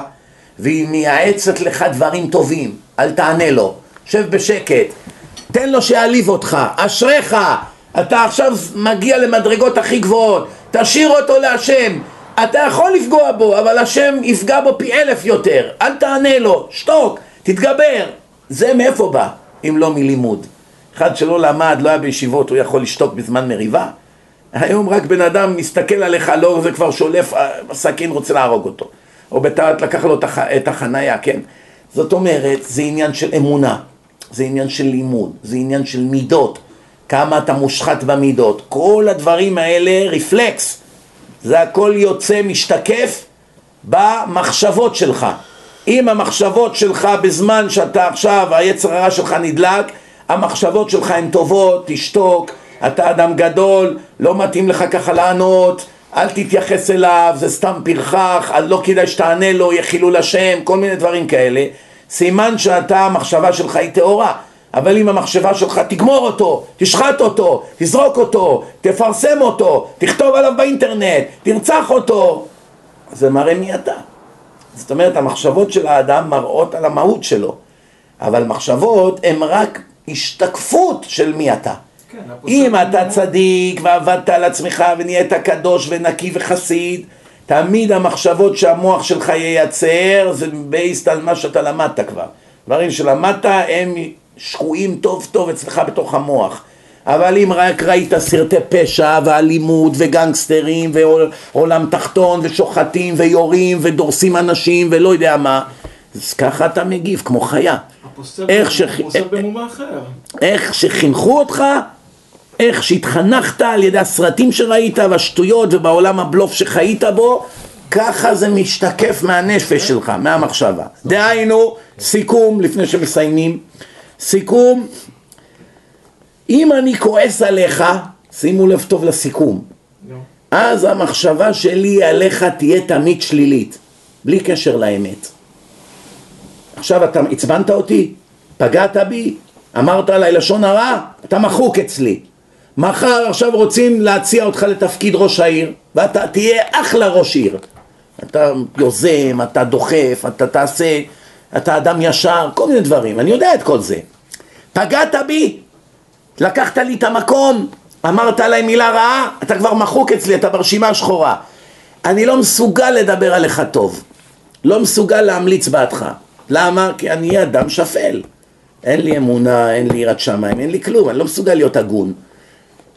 והיא מייעצת לך דברים טובים. אל תענה לו. שב בשקט. תן לו שיעליב אותך. אשריך. אתה עכשיו מגיע למדרגות הכי גבוהות. תשאיר אותו להשם. אתה יכול לפגוע בו, אבל השם יפגע בו פי אלף יותר. אל תענה לו. שתוק. תתגבר. זה מאיפה בא? אם לא מלימוד. אחד שלא למד, לא היה בישיבות, הוא יכול לשתוק בזמן מריבה? היום רק בן אדם מסתכל עליך, לא, זה כבר שולף, אה, סכין רוצה להרוג אותו. או בטעות לקח לו את החנייה, כן? זאת אומרת, זה עניין של אמונה, זה עניין של לימוד, זה עניין של מידות, כמה אתה מושחת במידות. כל הדברים האלה רפלקס, זה הכל יוצא, משתקף במחשבות שלך. אם המחשבות שלך בזמן שאתה עכשיו, היצר הרע שלך נדלק, המחשבות שלך הן טובות, תשתוק, אתה אדם גדול, לא מתאים לך ככה לענות, אל תתייחס אליו, זה סתם פרחח, לא כדאי שתענה לו, יהיה חילול השם, כל מיני דברים כאלה. סימן שאתה, המחשבה שלך היא טהורה. אבל אם המחשבה שלך תגמור אותו, תשחט אותו, תזרוק אותו, תפרסם אותו, תכתוב עליו באינטרנט, תרצח אותו, זה מראה מי אתה. זאת אומרת, המחשבות של האדם מראות על המהות שלו. אבל מחשבות הן רק השתקפות של מי אתה. כן, אם אתה. צדיק ועבדת על עצמך ונהיית קדוש ונקי וחסיד, תמיד המחשבות שהמוח שלך ייצר זה בייסט על מה שאתה למדת כבר. דברים שלמדת הם שקועים טוב טוב אצלך בתוך המוח. אבל אם רק ראית סרטי פשע ואלימות וגנגסטרים ועולם תחתון ושוחטים ויורים ודורסים אנשים ולא יודע מה, אז ככה אתה מגיב כמו חיה. איך במומה אחר. איך שחינכו אותך, איך שהתחנכת על ידי הסרטים שראית והשטויות ובעולם הבלוף שחיית בו, ככה זה משתקף מהנפש שלך, מהמחשבה. דהיינו, סיכום, לפני שמסיימים, סיכום, אם אני כועס עליך, שימו לב טוב לסיכום. אז המחשבה שלי עליך תהיה תמיד שלילית, בלי קשר לאמת. עכשיו אתה עצבנת אותי, פגעת בי, אמרת עליי לשון הרע, אתה מחוק אצלי. מחר עכשיו רוצים להציע אותך לתפקיד ראש העיר, ואתה תהיה אחלה ראש עיר. אתה יוזם, אתה דוחף, אתה תעשה, אתה אדם ישר, כל מיני דברים, אני יודע את כל זה. פגעת בי, לקחת לי את המקום, אמרת עליי מילה רעה, אתה כבר מחוק אצלי, אתה ברשימה השחורה. אני לא מסוגל לדבר עליך טוב, לא מסוגל להמליץ בעדך. למה? כי אני אדם שפל. אין לי אמונה, אין לי יראת שמיים, אין לי כלום, אני לא מסוגל להיות הגון.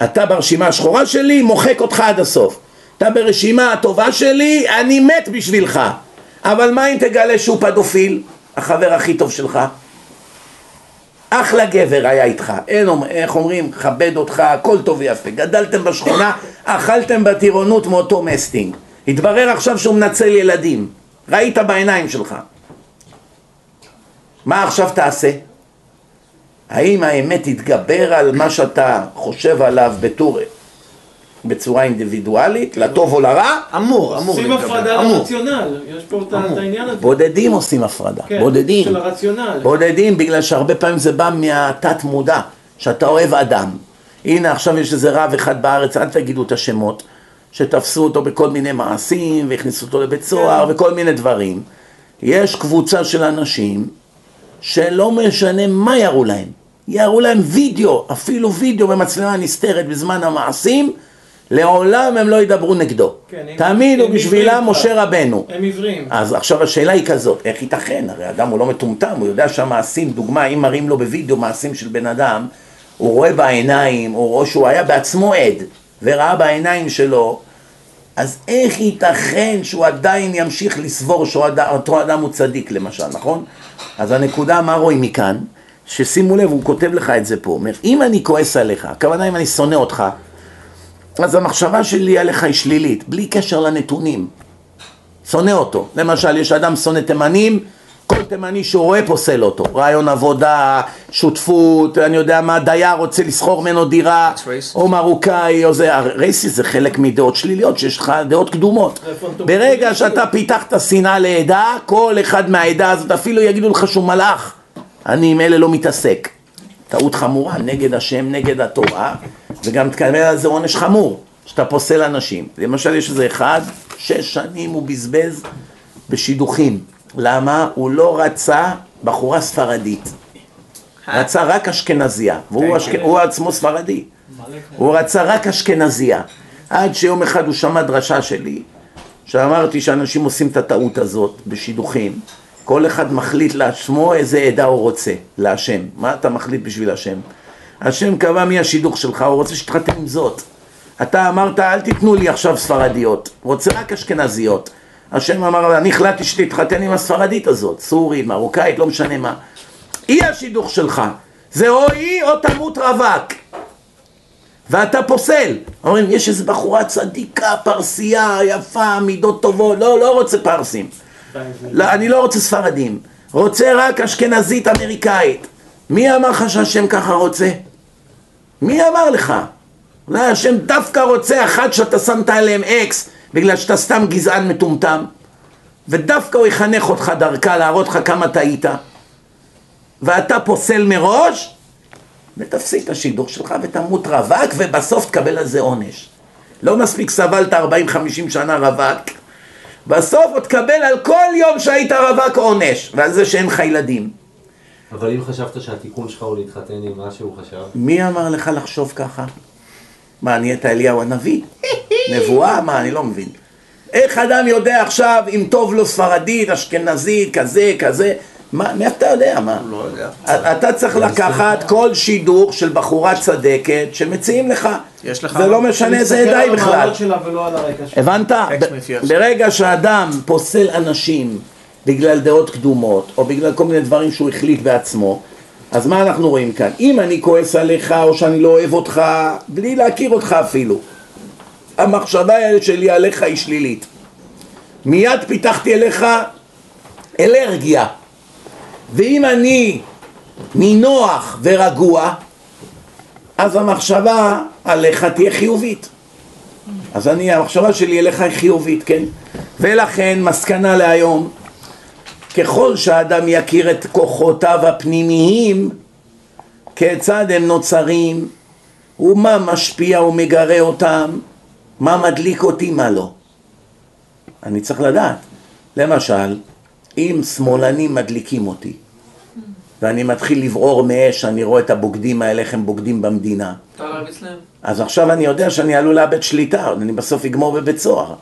אתה ברשימה השחורה שלי, מוחק אותך עד הסוף. אתה ברשימה הטובה שלי, אני מת בשבילך. אבל מה אם תגלה שהוא פדופיל, החבר הכי טוב שלך? אחלה גבר היה איתך, אין, איך אומרים, כבד אותך, הכל טוב ויפה. גדלתם בשכונה, אכלתם בטירונות מאותו מסטינג. התברר עכשיו שהוא מנצל ילדים. ראית בעיניים שלך. מה עכשיו תעשה? האם האמת תתגבר על מה שאתה חושב עליו בתור, בצורה אינדיבידואלית, לטוב או לרע? אמור, אמור שים להתגבר. הפרדה אמור. לרציונל, יש פה את העניין הזה. בודדים עושים הפרדה, כן, בודדים. של הרציונל. בודדים בגלל שהרבה פעמים זה בא מהתת מודע, שאתה אוהב אדם. הנה עכשיו יש איזה רב אחד בארץ, אל תגידו את השמות, שתפסו אותו בכל מיני מעשים והכניסו אותו לבית סוהר וכל מיני דברים. יש קבוצה של אנשים שלא משנה מה יראו להם, יראו להם וידאו, אפילו וידאו במצלמה נסתרת בזמן המעשים, לעולם הם לא ידברו נגדו. כן, תמיד הוא בשבילם משה. רבנו. הם עיוורים. אז עכשיו השאלה היא כזאת, איך ייתכן? הרי אדם הוא לא מטומטם, הוא יודע שהמעשים, דוגמה, אם מראים לו בווידאו מעשים של בן אדם, הוא רואה בעיניים, או שהוא היה בעצמו עד, וראה בעיניים שלו, אז איך ייתכן שהוא עדיין ימשיך לסבור שאותו אדם הוא צדיק למשל, נכון? אז הנקודה, מה רואים מכאן? ששימו לב, הוא כותב לך את זה פה, אומר, אם אני כועס עליך, הכוונה אם אני שונא אותך, אז המחשבה שלי עליך היא שלילית, בלי קשר לנתונים. שונא אותו. למשל, יש אדם שונא תימנים, כל תימני שהוא רואה פוסל אותו. רעיון עבודה, שותפות, אני יודע מה, דייר רוצה לסחור ממנו דירה. או מרוקאי, או זה, רייסיס זה חלק מדעות שליליות, שיש לך דעות קדומות. ברגע שאתה פיתחת שנאה לעדה, כל אחד מהעדה הזאת, אפילו יגידו לך שהוא מלאך, אני עם אלה לא מתעסק. טעות חמורה, נגד השם, נגד התורה, וגם תקבל על זה עונש חמור, שאתה פוסל אנשים. למשל, יש איזה אחד, שש שנים הוא בזבז בשידוכים. למה? הוא לא רצה בחורה ספרדית. רצה רק אשכנזייה, והוא אשכ... הוא עצמו ספרדי. הוא רצה רק אשכנזייה. עד שיום אחד הוא שמע דרשה שלי, שאמרתי שאנשים עושים את הטעות הזאת בשידוכים. כל אחד מחליט לעצמו איזה עדה הוא רוצה, להשם. מה אתה מחליט בשביל השם? השם קבע מי השידוך שלך, הוא רוצה שתתחתן עם זאת. אתה אמרת, אל תיתנו לי עכשיו ספרדיות, רוצה רק אשכנזיות. השם אמר, אני החלטתי שתתחתן עם הספרדית הזאת, סורית, מרוקאית, לא משנה מה. היא השידוך שלך, זה או היא או תמות רווק. ואתה פוסל. אומרים, יש איזו בחורה צדיקה, פרסייה, יפה, מידות טובות, לא, לא רוצה פרסים. לא, אני לא רוצה ספרדים, רוצה רק אשכנזית אמריקאית. מי אמר לך שהשם ככה רוצה? מי אמר לך? אולי השם דווקא רוצה אחת שאתה שמת עליהם אקס בגלל שאתה סתם גזען מטומטם? ודווקא הוא יחנך אותך דרכה להראות לך כמה טעית. ואתה פוסל מראש? ותפסיק את השידוך שלך ותמות רווק ובסוף תקבל על זה עונש. לא מספיק סבלת 40-50 שנה רווק בסוף עוד תקבל על כל יום שהיית רווק עונש ועל זה שאין לך ילדים אבל אם חשבת שהתיקון שלך הוא להתחתן עם מה שהוא חשב, מי אמר לך לחשוב ככה? מה, נהיית אליהו הנביא? נבואה? מה, אני לא מבין. איך אדם יודע עכשיו אם טוב לו ספרדית, אשכנזית, כזה, כזה? מה, מאיפה אתה יודע? מה? לא יודע. אתה צריך לקחת כל שידוך של בחורה צדקת שמציעים לך. יש לך- ולא משנה איזה עדה היא בכלל. הבנת? ברגע שאדם פוסל אנשים בגלל דעות קדומות, או בגלל כל מיני דברים שהוא החליט בעצמו, אז מה אנחנו רואים כאן? אם אני כועס עליך, או שאני לא אוהב אותך, בלי להכיר אותך אפילו, המחשבה שלי עליך היא שלילית. מיד פיתחתי אליך אלרגיה. ואם אני נינוח ורגוע, אז המחשבה עליך תהיה חיובית. אז אני, המחשבה שלי אליך היא חיובית, כן? ולכן, מסקנה להיום, ככל שהאדם יכיר את כוחותיו הפנימיים, כיצד הם נוצרים, ומה משפיע ומגרה אותם, מה מדליק אותי, מה לא. אני צריך לדעת. למשל, אם שמאלנים מדליקים אותי, ואני מתחיל לברור מאש, אני רואה את הבוגדים האלה, איך הם בוגדים במדינה, להם? אז עכשיו אני יודע שאני עלול לאבד שליטה, אני בסוף אגמור בבית סוהר.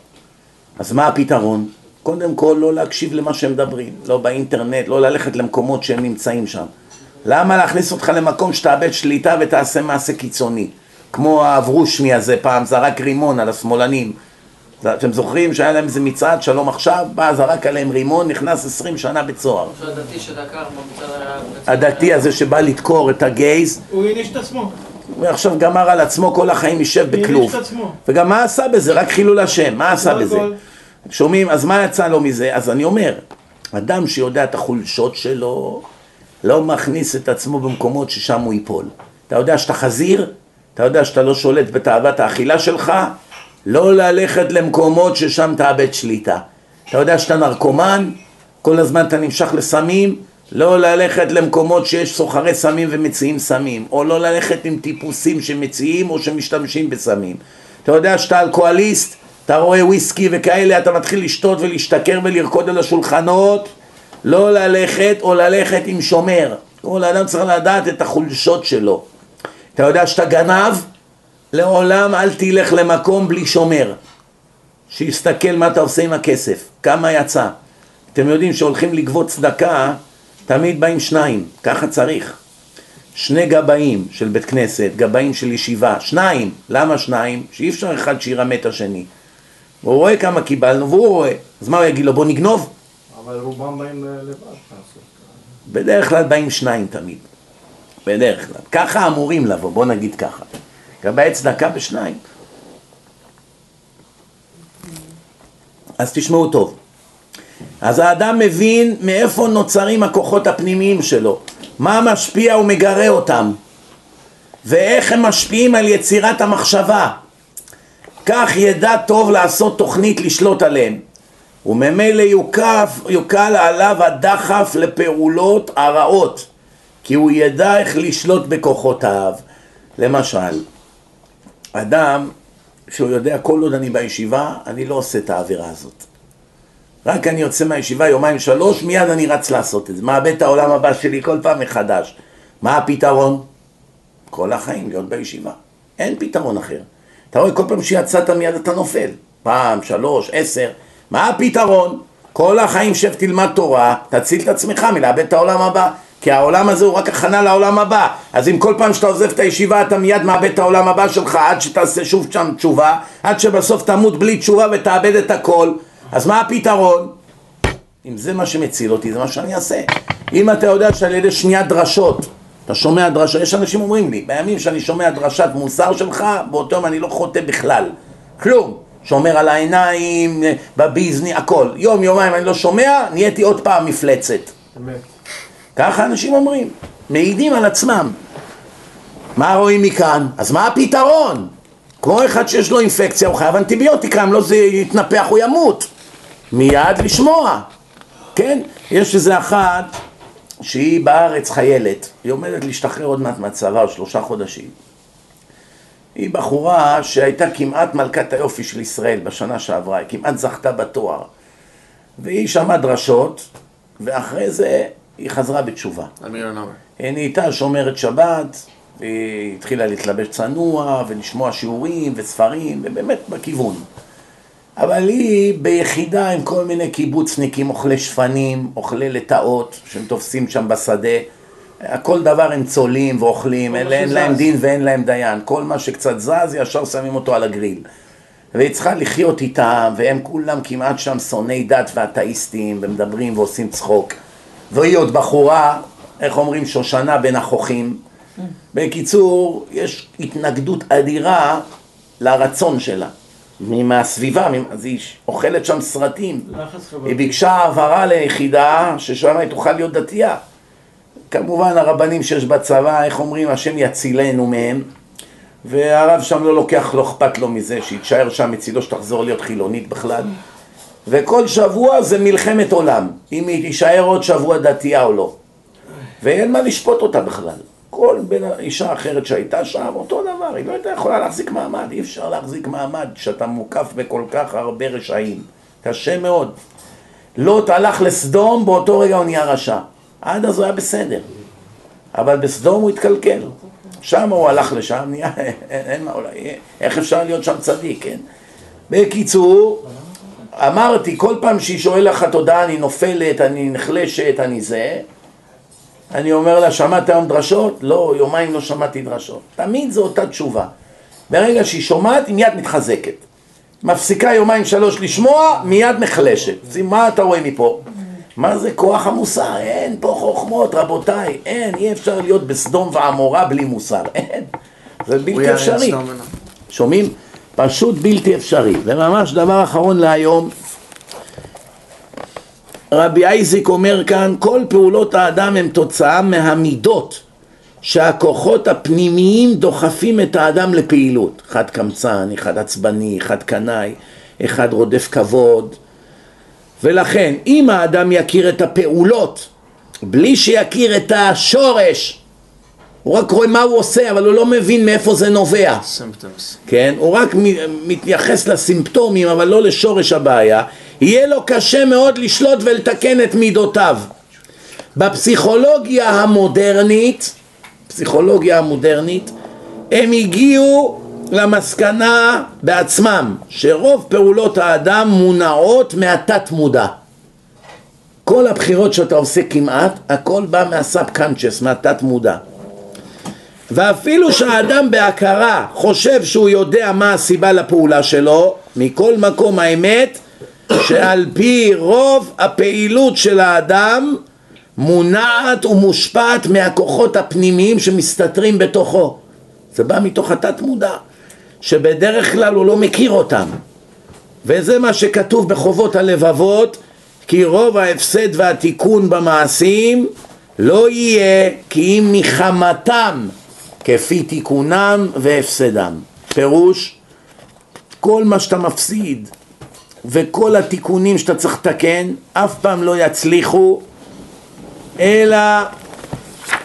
אז מה הפתרון? קודם כל לא להקשיב למה שהם מדברים, לא באינטרנט, לא ללכת למקומות שהם נמצאים שם. למה להכניס אותך למקום שתאבד שליטה ותעשה מעשה קיצוני? כמו האברושמי הזה פעם, זרק רימון על השמאלנים. אתם זוכרים שהיה להם איזה מצעד, שלום עכשיו, בא, זרק עליהם רימון, נכנס עשרים שנה בית סוהר. עכשיו הדתי הזה שבא לדקור את הגייז, הוא העניש את עצמו. הוא עכשיו גמר על עצמו, כל החיים יישב בכלוב. וגם מה עשה בזה? רק חילול השם, מה עשה זה בזה? הכל. שומעים? אז מה יצא לו מזה? אז אני אומר, אדם שיודע את החולשות שלו, לא מכניס את עצמו במקומות ששם הוא ייפול. אתה יודע שאתה חזיר? אתה יודע שאתה לא שולט בתאוות האכילה שלך? לא ללכת למקומות ששם תאבד שליטה. אתה יודע שאתה נרקומן? כל הזמן אתה נמשך לסמים? לא ללכת למקומות שיש סוחרי סמים ומציעים סמים, או לא ללכת עם טיפוסים שמציעים או שמשתמשים בסמים. אתה יודע שאתה אלכוהוליסט, אתה רואה וויסקי וכאלה, אתה מתחיל לשתות ולהשתכר ולרקוד על השולחנות, לא ללכת או ללכת עם שומר. כל אדם צריך לדעת את החולשות שלו. אתה יודע שאתה גנב? לעולם אל תלך למקום בלי שומר. שיסתכל מה אתה עושה עם הכסף, כמה יצא. אתם יודעים שהולכים לגבות צדקה, תמיד באים שניים, ככה צריך. שני גבאים של בית כנסת, גבאים של ישיבה, שניים. למה שניים? שאי אפשר אחד שירמה את השני. הוא רואה כמה קיבלנו והוא רואה. אז מה הוא יגיד לו? בוא נגנוב? אבל רובם באים לבד. בדרך כלל באים שניים תמיד. בדרך כלל. ככה אמורים לבוא, בוא נגיד ככה. גבאי צדקה בשניים. אז תשמעו טוב. אז האדם מבין מאיפה נוצרים הכוחות הפנימיים שלו, מה משפיע ומגרה אותם, ואיך הם משפיעים על יצירת המחשבה. כך ידע טוב לעשות תוכנית לשלוט עליהם, וממילא יוקף, יוקל עליו הדחף לפעולות הרעות, כי הוא ידע איך לשלוט בכוחותיו. למשל, אדם שהוא יודע כל עוד אני בישיבה, אני לא עושה את העבירה הזאת. רק אני יוצא מהישיבה יומיים שלוש, מיד אני רץ לעשות את זה. מאבד את העולם הבא שלי כל פעם מחדש. מה הפתרון? כל החיים להיות בישיבה. אין פתרון אחר. אתה רואה, כל פעם שיצאת מיד אתה נופל. פעם, שלוש, עשר. מה הפתרון? כל החיים שב תלמד תורה, תציל את עצמך מלאבד את העולם הבא. כי העולם הזה הוא רק הכנה לעולם הבא. אז אם כל פעם שאתה עוזב את הישיבה אתה מיד מאבד את העולם הבא שלך עד שתעשה שוב שם תשובה, עד שבסוף תמות בלי תשובה ותאבד את הכל. אז מה הפתרון? אם זה מה שמציל אותי, זה מה שאני אעשה. אם אתה יודע שעל ידי שמיעת דרשות, אתה שומע דרשות, יש אנשים אומרים לי, בימים שאני שומע דרשת מוסר שלך, באותו יום אני לא חוטא בכלל. כלום. שומר על העיניים, בביזני, הכל. יום, יומיים אני לא שומע, נהייתי עוד פעם מפלצת. אמת. ככה אנשים אומרים, מעידים על עצמם. מה רואים מכאן? אז מה הפתרון? כמו אחד שיש לו אינפקציה, הוא חייב אנטיביוטיקה, אם לא זה יתנפח, הוא ימות. מיד לשמוע, כן? יש איזה אחת שהיא בארץ חיילת, היא עומדת להשתחרר עוד מעט מהצבא, שלושה חודשים. היא בחורה שהייתה כמעט מלכת היופי של ישראל בשנה שעברה, היא כמעט זכתה בתואר. והיא שמעה דרשות, ואחרי זה היא חזרה בתשובה. היא נהייתה שומרת שבת, והיא התחילה להתלבש צנוע, ולשמוע שיעורים וספרים, ובאמת בכיוון. אבל היא ביחידה עם כל מיני קיבוצניקים, אוכלי שפנים, אוכלי לטאות, שהם תופסים שם בשדה. כל דבר הם צולים ואוכלים, אין, מה אין להם. דין ואין להם דיין. כל מה שקצת זז, ישר שמים אותו על הגריל. והיא צריכה לחיות איתם, והם כולם כמעט שם שונאי דת ואתאיסטים, ומדברים ועושים צחוק. והיא עוד בחורה, איך אומרים, שושנה בין החוכים. בקיצור, יש התנגדות אדירה לרצון שלה. מהסביבה, אז היא אוכלת שם סרטים. חברתי. היא ביקשה העברה ליחידה ששם היא תוכל להיות דתייה. כמובן הרבנים שיש בצבא, איך אומרים, השם יצילנו מהם. והרב שם לא לוקח, לא אכפת לו מזה, שהיא תישאר שם מצידו שתחזור להיות חילונית בכלל. וכל שבוע זה מלחמת עולם, אם היא תישאר עוד שבוע דתייה או לא. ואין מה לשפוט אותה בכלל. כל בן אישה אחרת שהייתה שם, אותו דבר, היא לא הייתה יכולה להחזיק מעמד, אי אפשר להחזיק מעמד כשאתה מוקף בכל כך הרבה רשעים. קשה מאוד. לוט הלך לסדום, באותו רגע הוא נהיה רשע. עד אז הוא היה בסדר. אבל בסדום הוא התקלקל. שם הוא הלך לשם, נהיה, אין, אין מה, אולי, איך אפשר להיות שם צדיק, כן? בקיצור, אמרתי, כל פעם שהיא שואלת לך תודה, אני נופלת, אני נחלשת, אני זה, אני אומר לה, שמעת היום דרשות? לא, יומיים לא שמעתי דרשות. תמיד זו אותה תשובה. ברגע שהיא שומעת, היא מיד מתחזקת. מפסיקה יומיים שלוש לשמוע, מיד נחלשת. מה אתה רואה מפה? מה זה כוח המוסר? אין פה חוכמות, רבותיי. אין, אי אפשר להיות בסדום ועמורה בלי מוסר. אין. זה בלתי אפשרי. שומעים? פשוט בלתי אפשרי. וממש דבר אחרון להיום, רבי אייזיק אומר כאן, כל פעולות האדם הן תוצאה מהמידות שהכוחות הפנימיים דוחפים את האדם לפעילות. אחד קמצן, אחד עצבני, אחד קנאי, אחד רודף כבוד. ולכן, אם האדם יכיר את הפעולות בלי שיכיר את השורש, הוא רק רואה מה הוא עושה, אבל הוא לא מבין מאיפה זה נובע. symptoms. כן? הוא רק מתייחס לסימפטומים, אבל לא לשורש הבעיה. יהיה לו קשה מאוד לשלוט ולתקן את מידותיו. בפסיכולוגיה המודרנית, פסיכולוגיה המודרנית, הם הגיעו למסקנה בעצמם שרוב פעולות האדם מונעות מהתת מודע. כל הבחירות שאתה עושה כמעט, הכל בא מהסאב קאנצ'ס, מהתת מודע. ואפילו שהאדם בהכרה חושב שהוא יודע מה הסיבה לפעולה שלו, מכל מקום האמת שעל פי רוב הפעילות של האדם מונעת ומושפעת מהכוחות הפנימיים שמסתתרים בתוכו. זה בא מתוך התת מודע, שבדרך כלל הוא לא מכיר אותם. וזה מה שכתוב בחובות הלבבות, כי רוב ההפסד והתיקון במעשים לא יהיה כי אם מחמתם כפי תיקונם והפסדם. פירוש, כל מה שאתה מפסיד וכל התיקונים שאתה צריך לתקן אף פעם לא יצליחו אלא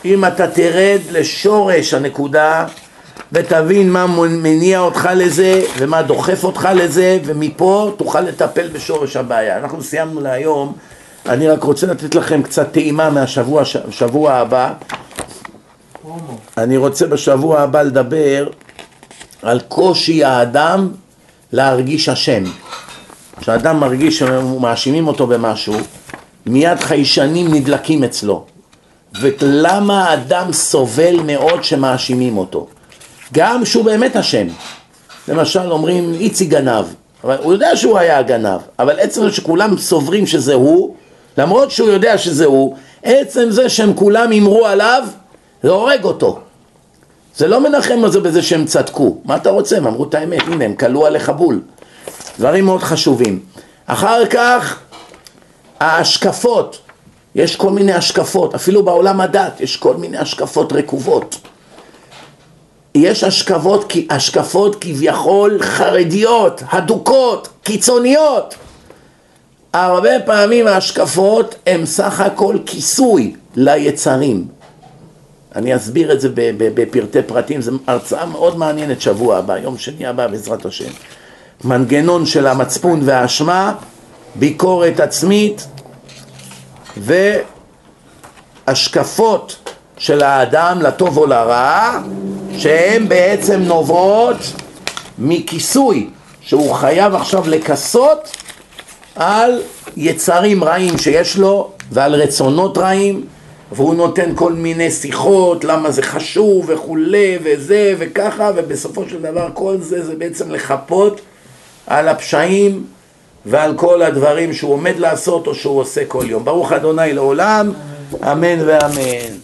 אם אתה תרד לשורש הנקודה ותבין מה מניע אותך לזה ומה דוחף אותך לזה ומפה תוכל לטפל בשורש הבעיה. אנחנו סיימנו להיום, אני רק רוצה לתת לכם קצת טעימה מהשבוע שבוע הבא. אני רוצה בשבוע הבא לדבר על קושי האדם להרגיש אשם. כשאדם מרגיש שמאשימים אותו במשהו, מיד חיישנים נדלקים אצלו. ולמה האדם סובל מאוד שמאשימים אותו? גם שהוא באמת אשם. למשל אומרים איציק גנב, אבל הוא יודע שהוא היה הגנב, אבל עצם זה שכולם סוברים שזה הוא, למרות שהוא יודע שזה הוא, עצם זה שהם כולם אמרו עליו, זה הורג אותו. זה לא מנחם זה בזה שהם צדקו. מה אתה רוצה? הם אמרו את האמת, הנה הם כלו עליך בול. דברים מאוד חשובים. אחר כך, ההשקפות. יש כל מיני השקפות, אפילו בעולם הדת יש כל מיני השקפות רקובות. יש השקפות, השקפות כביכול חרדיות, הדוקות, קיצוניות. הרבה פעמים ההשקפות הן סך הכל כיסוי ליצרים. אני אסביר את זה בפרטי פרטים, זו הרצאה מאוד מעניינת שבוע הבא, יום שני הבא בעזרת השם. מנגנון של המצפון והאשמה, ביקורת עצמית השקפות של האדם לטוב או לרע, שהן בעצם נובעות מכיסוי, שהוא חייב עכשיו לכסות על יצרים רעים שיש לו ועל רצונות רעים והוא נותן כל מיני שיחות, למה זה חשוב וכולי וזה וככה ובסופו של דבר כל זה זה בעצם לחפות על הפשעים ועל כל הדברים שהוא עומד לעשות או שהוא עושה כל יום. ברוך אדוני לעולם, אמן ואמן.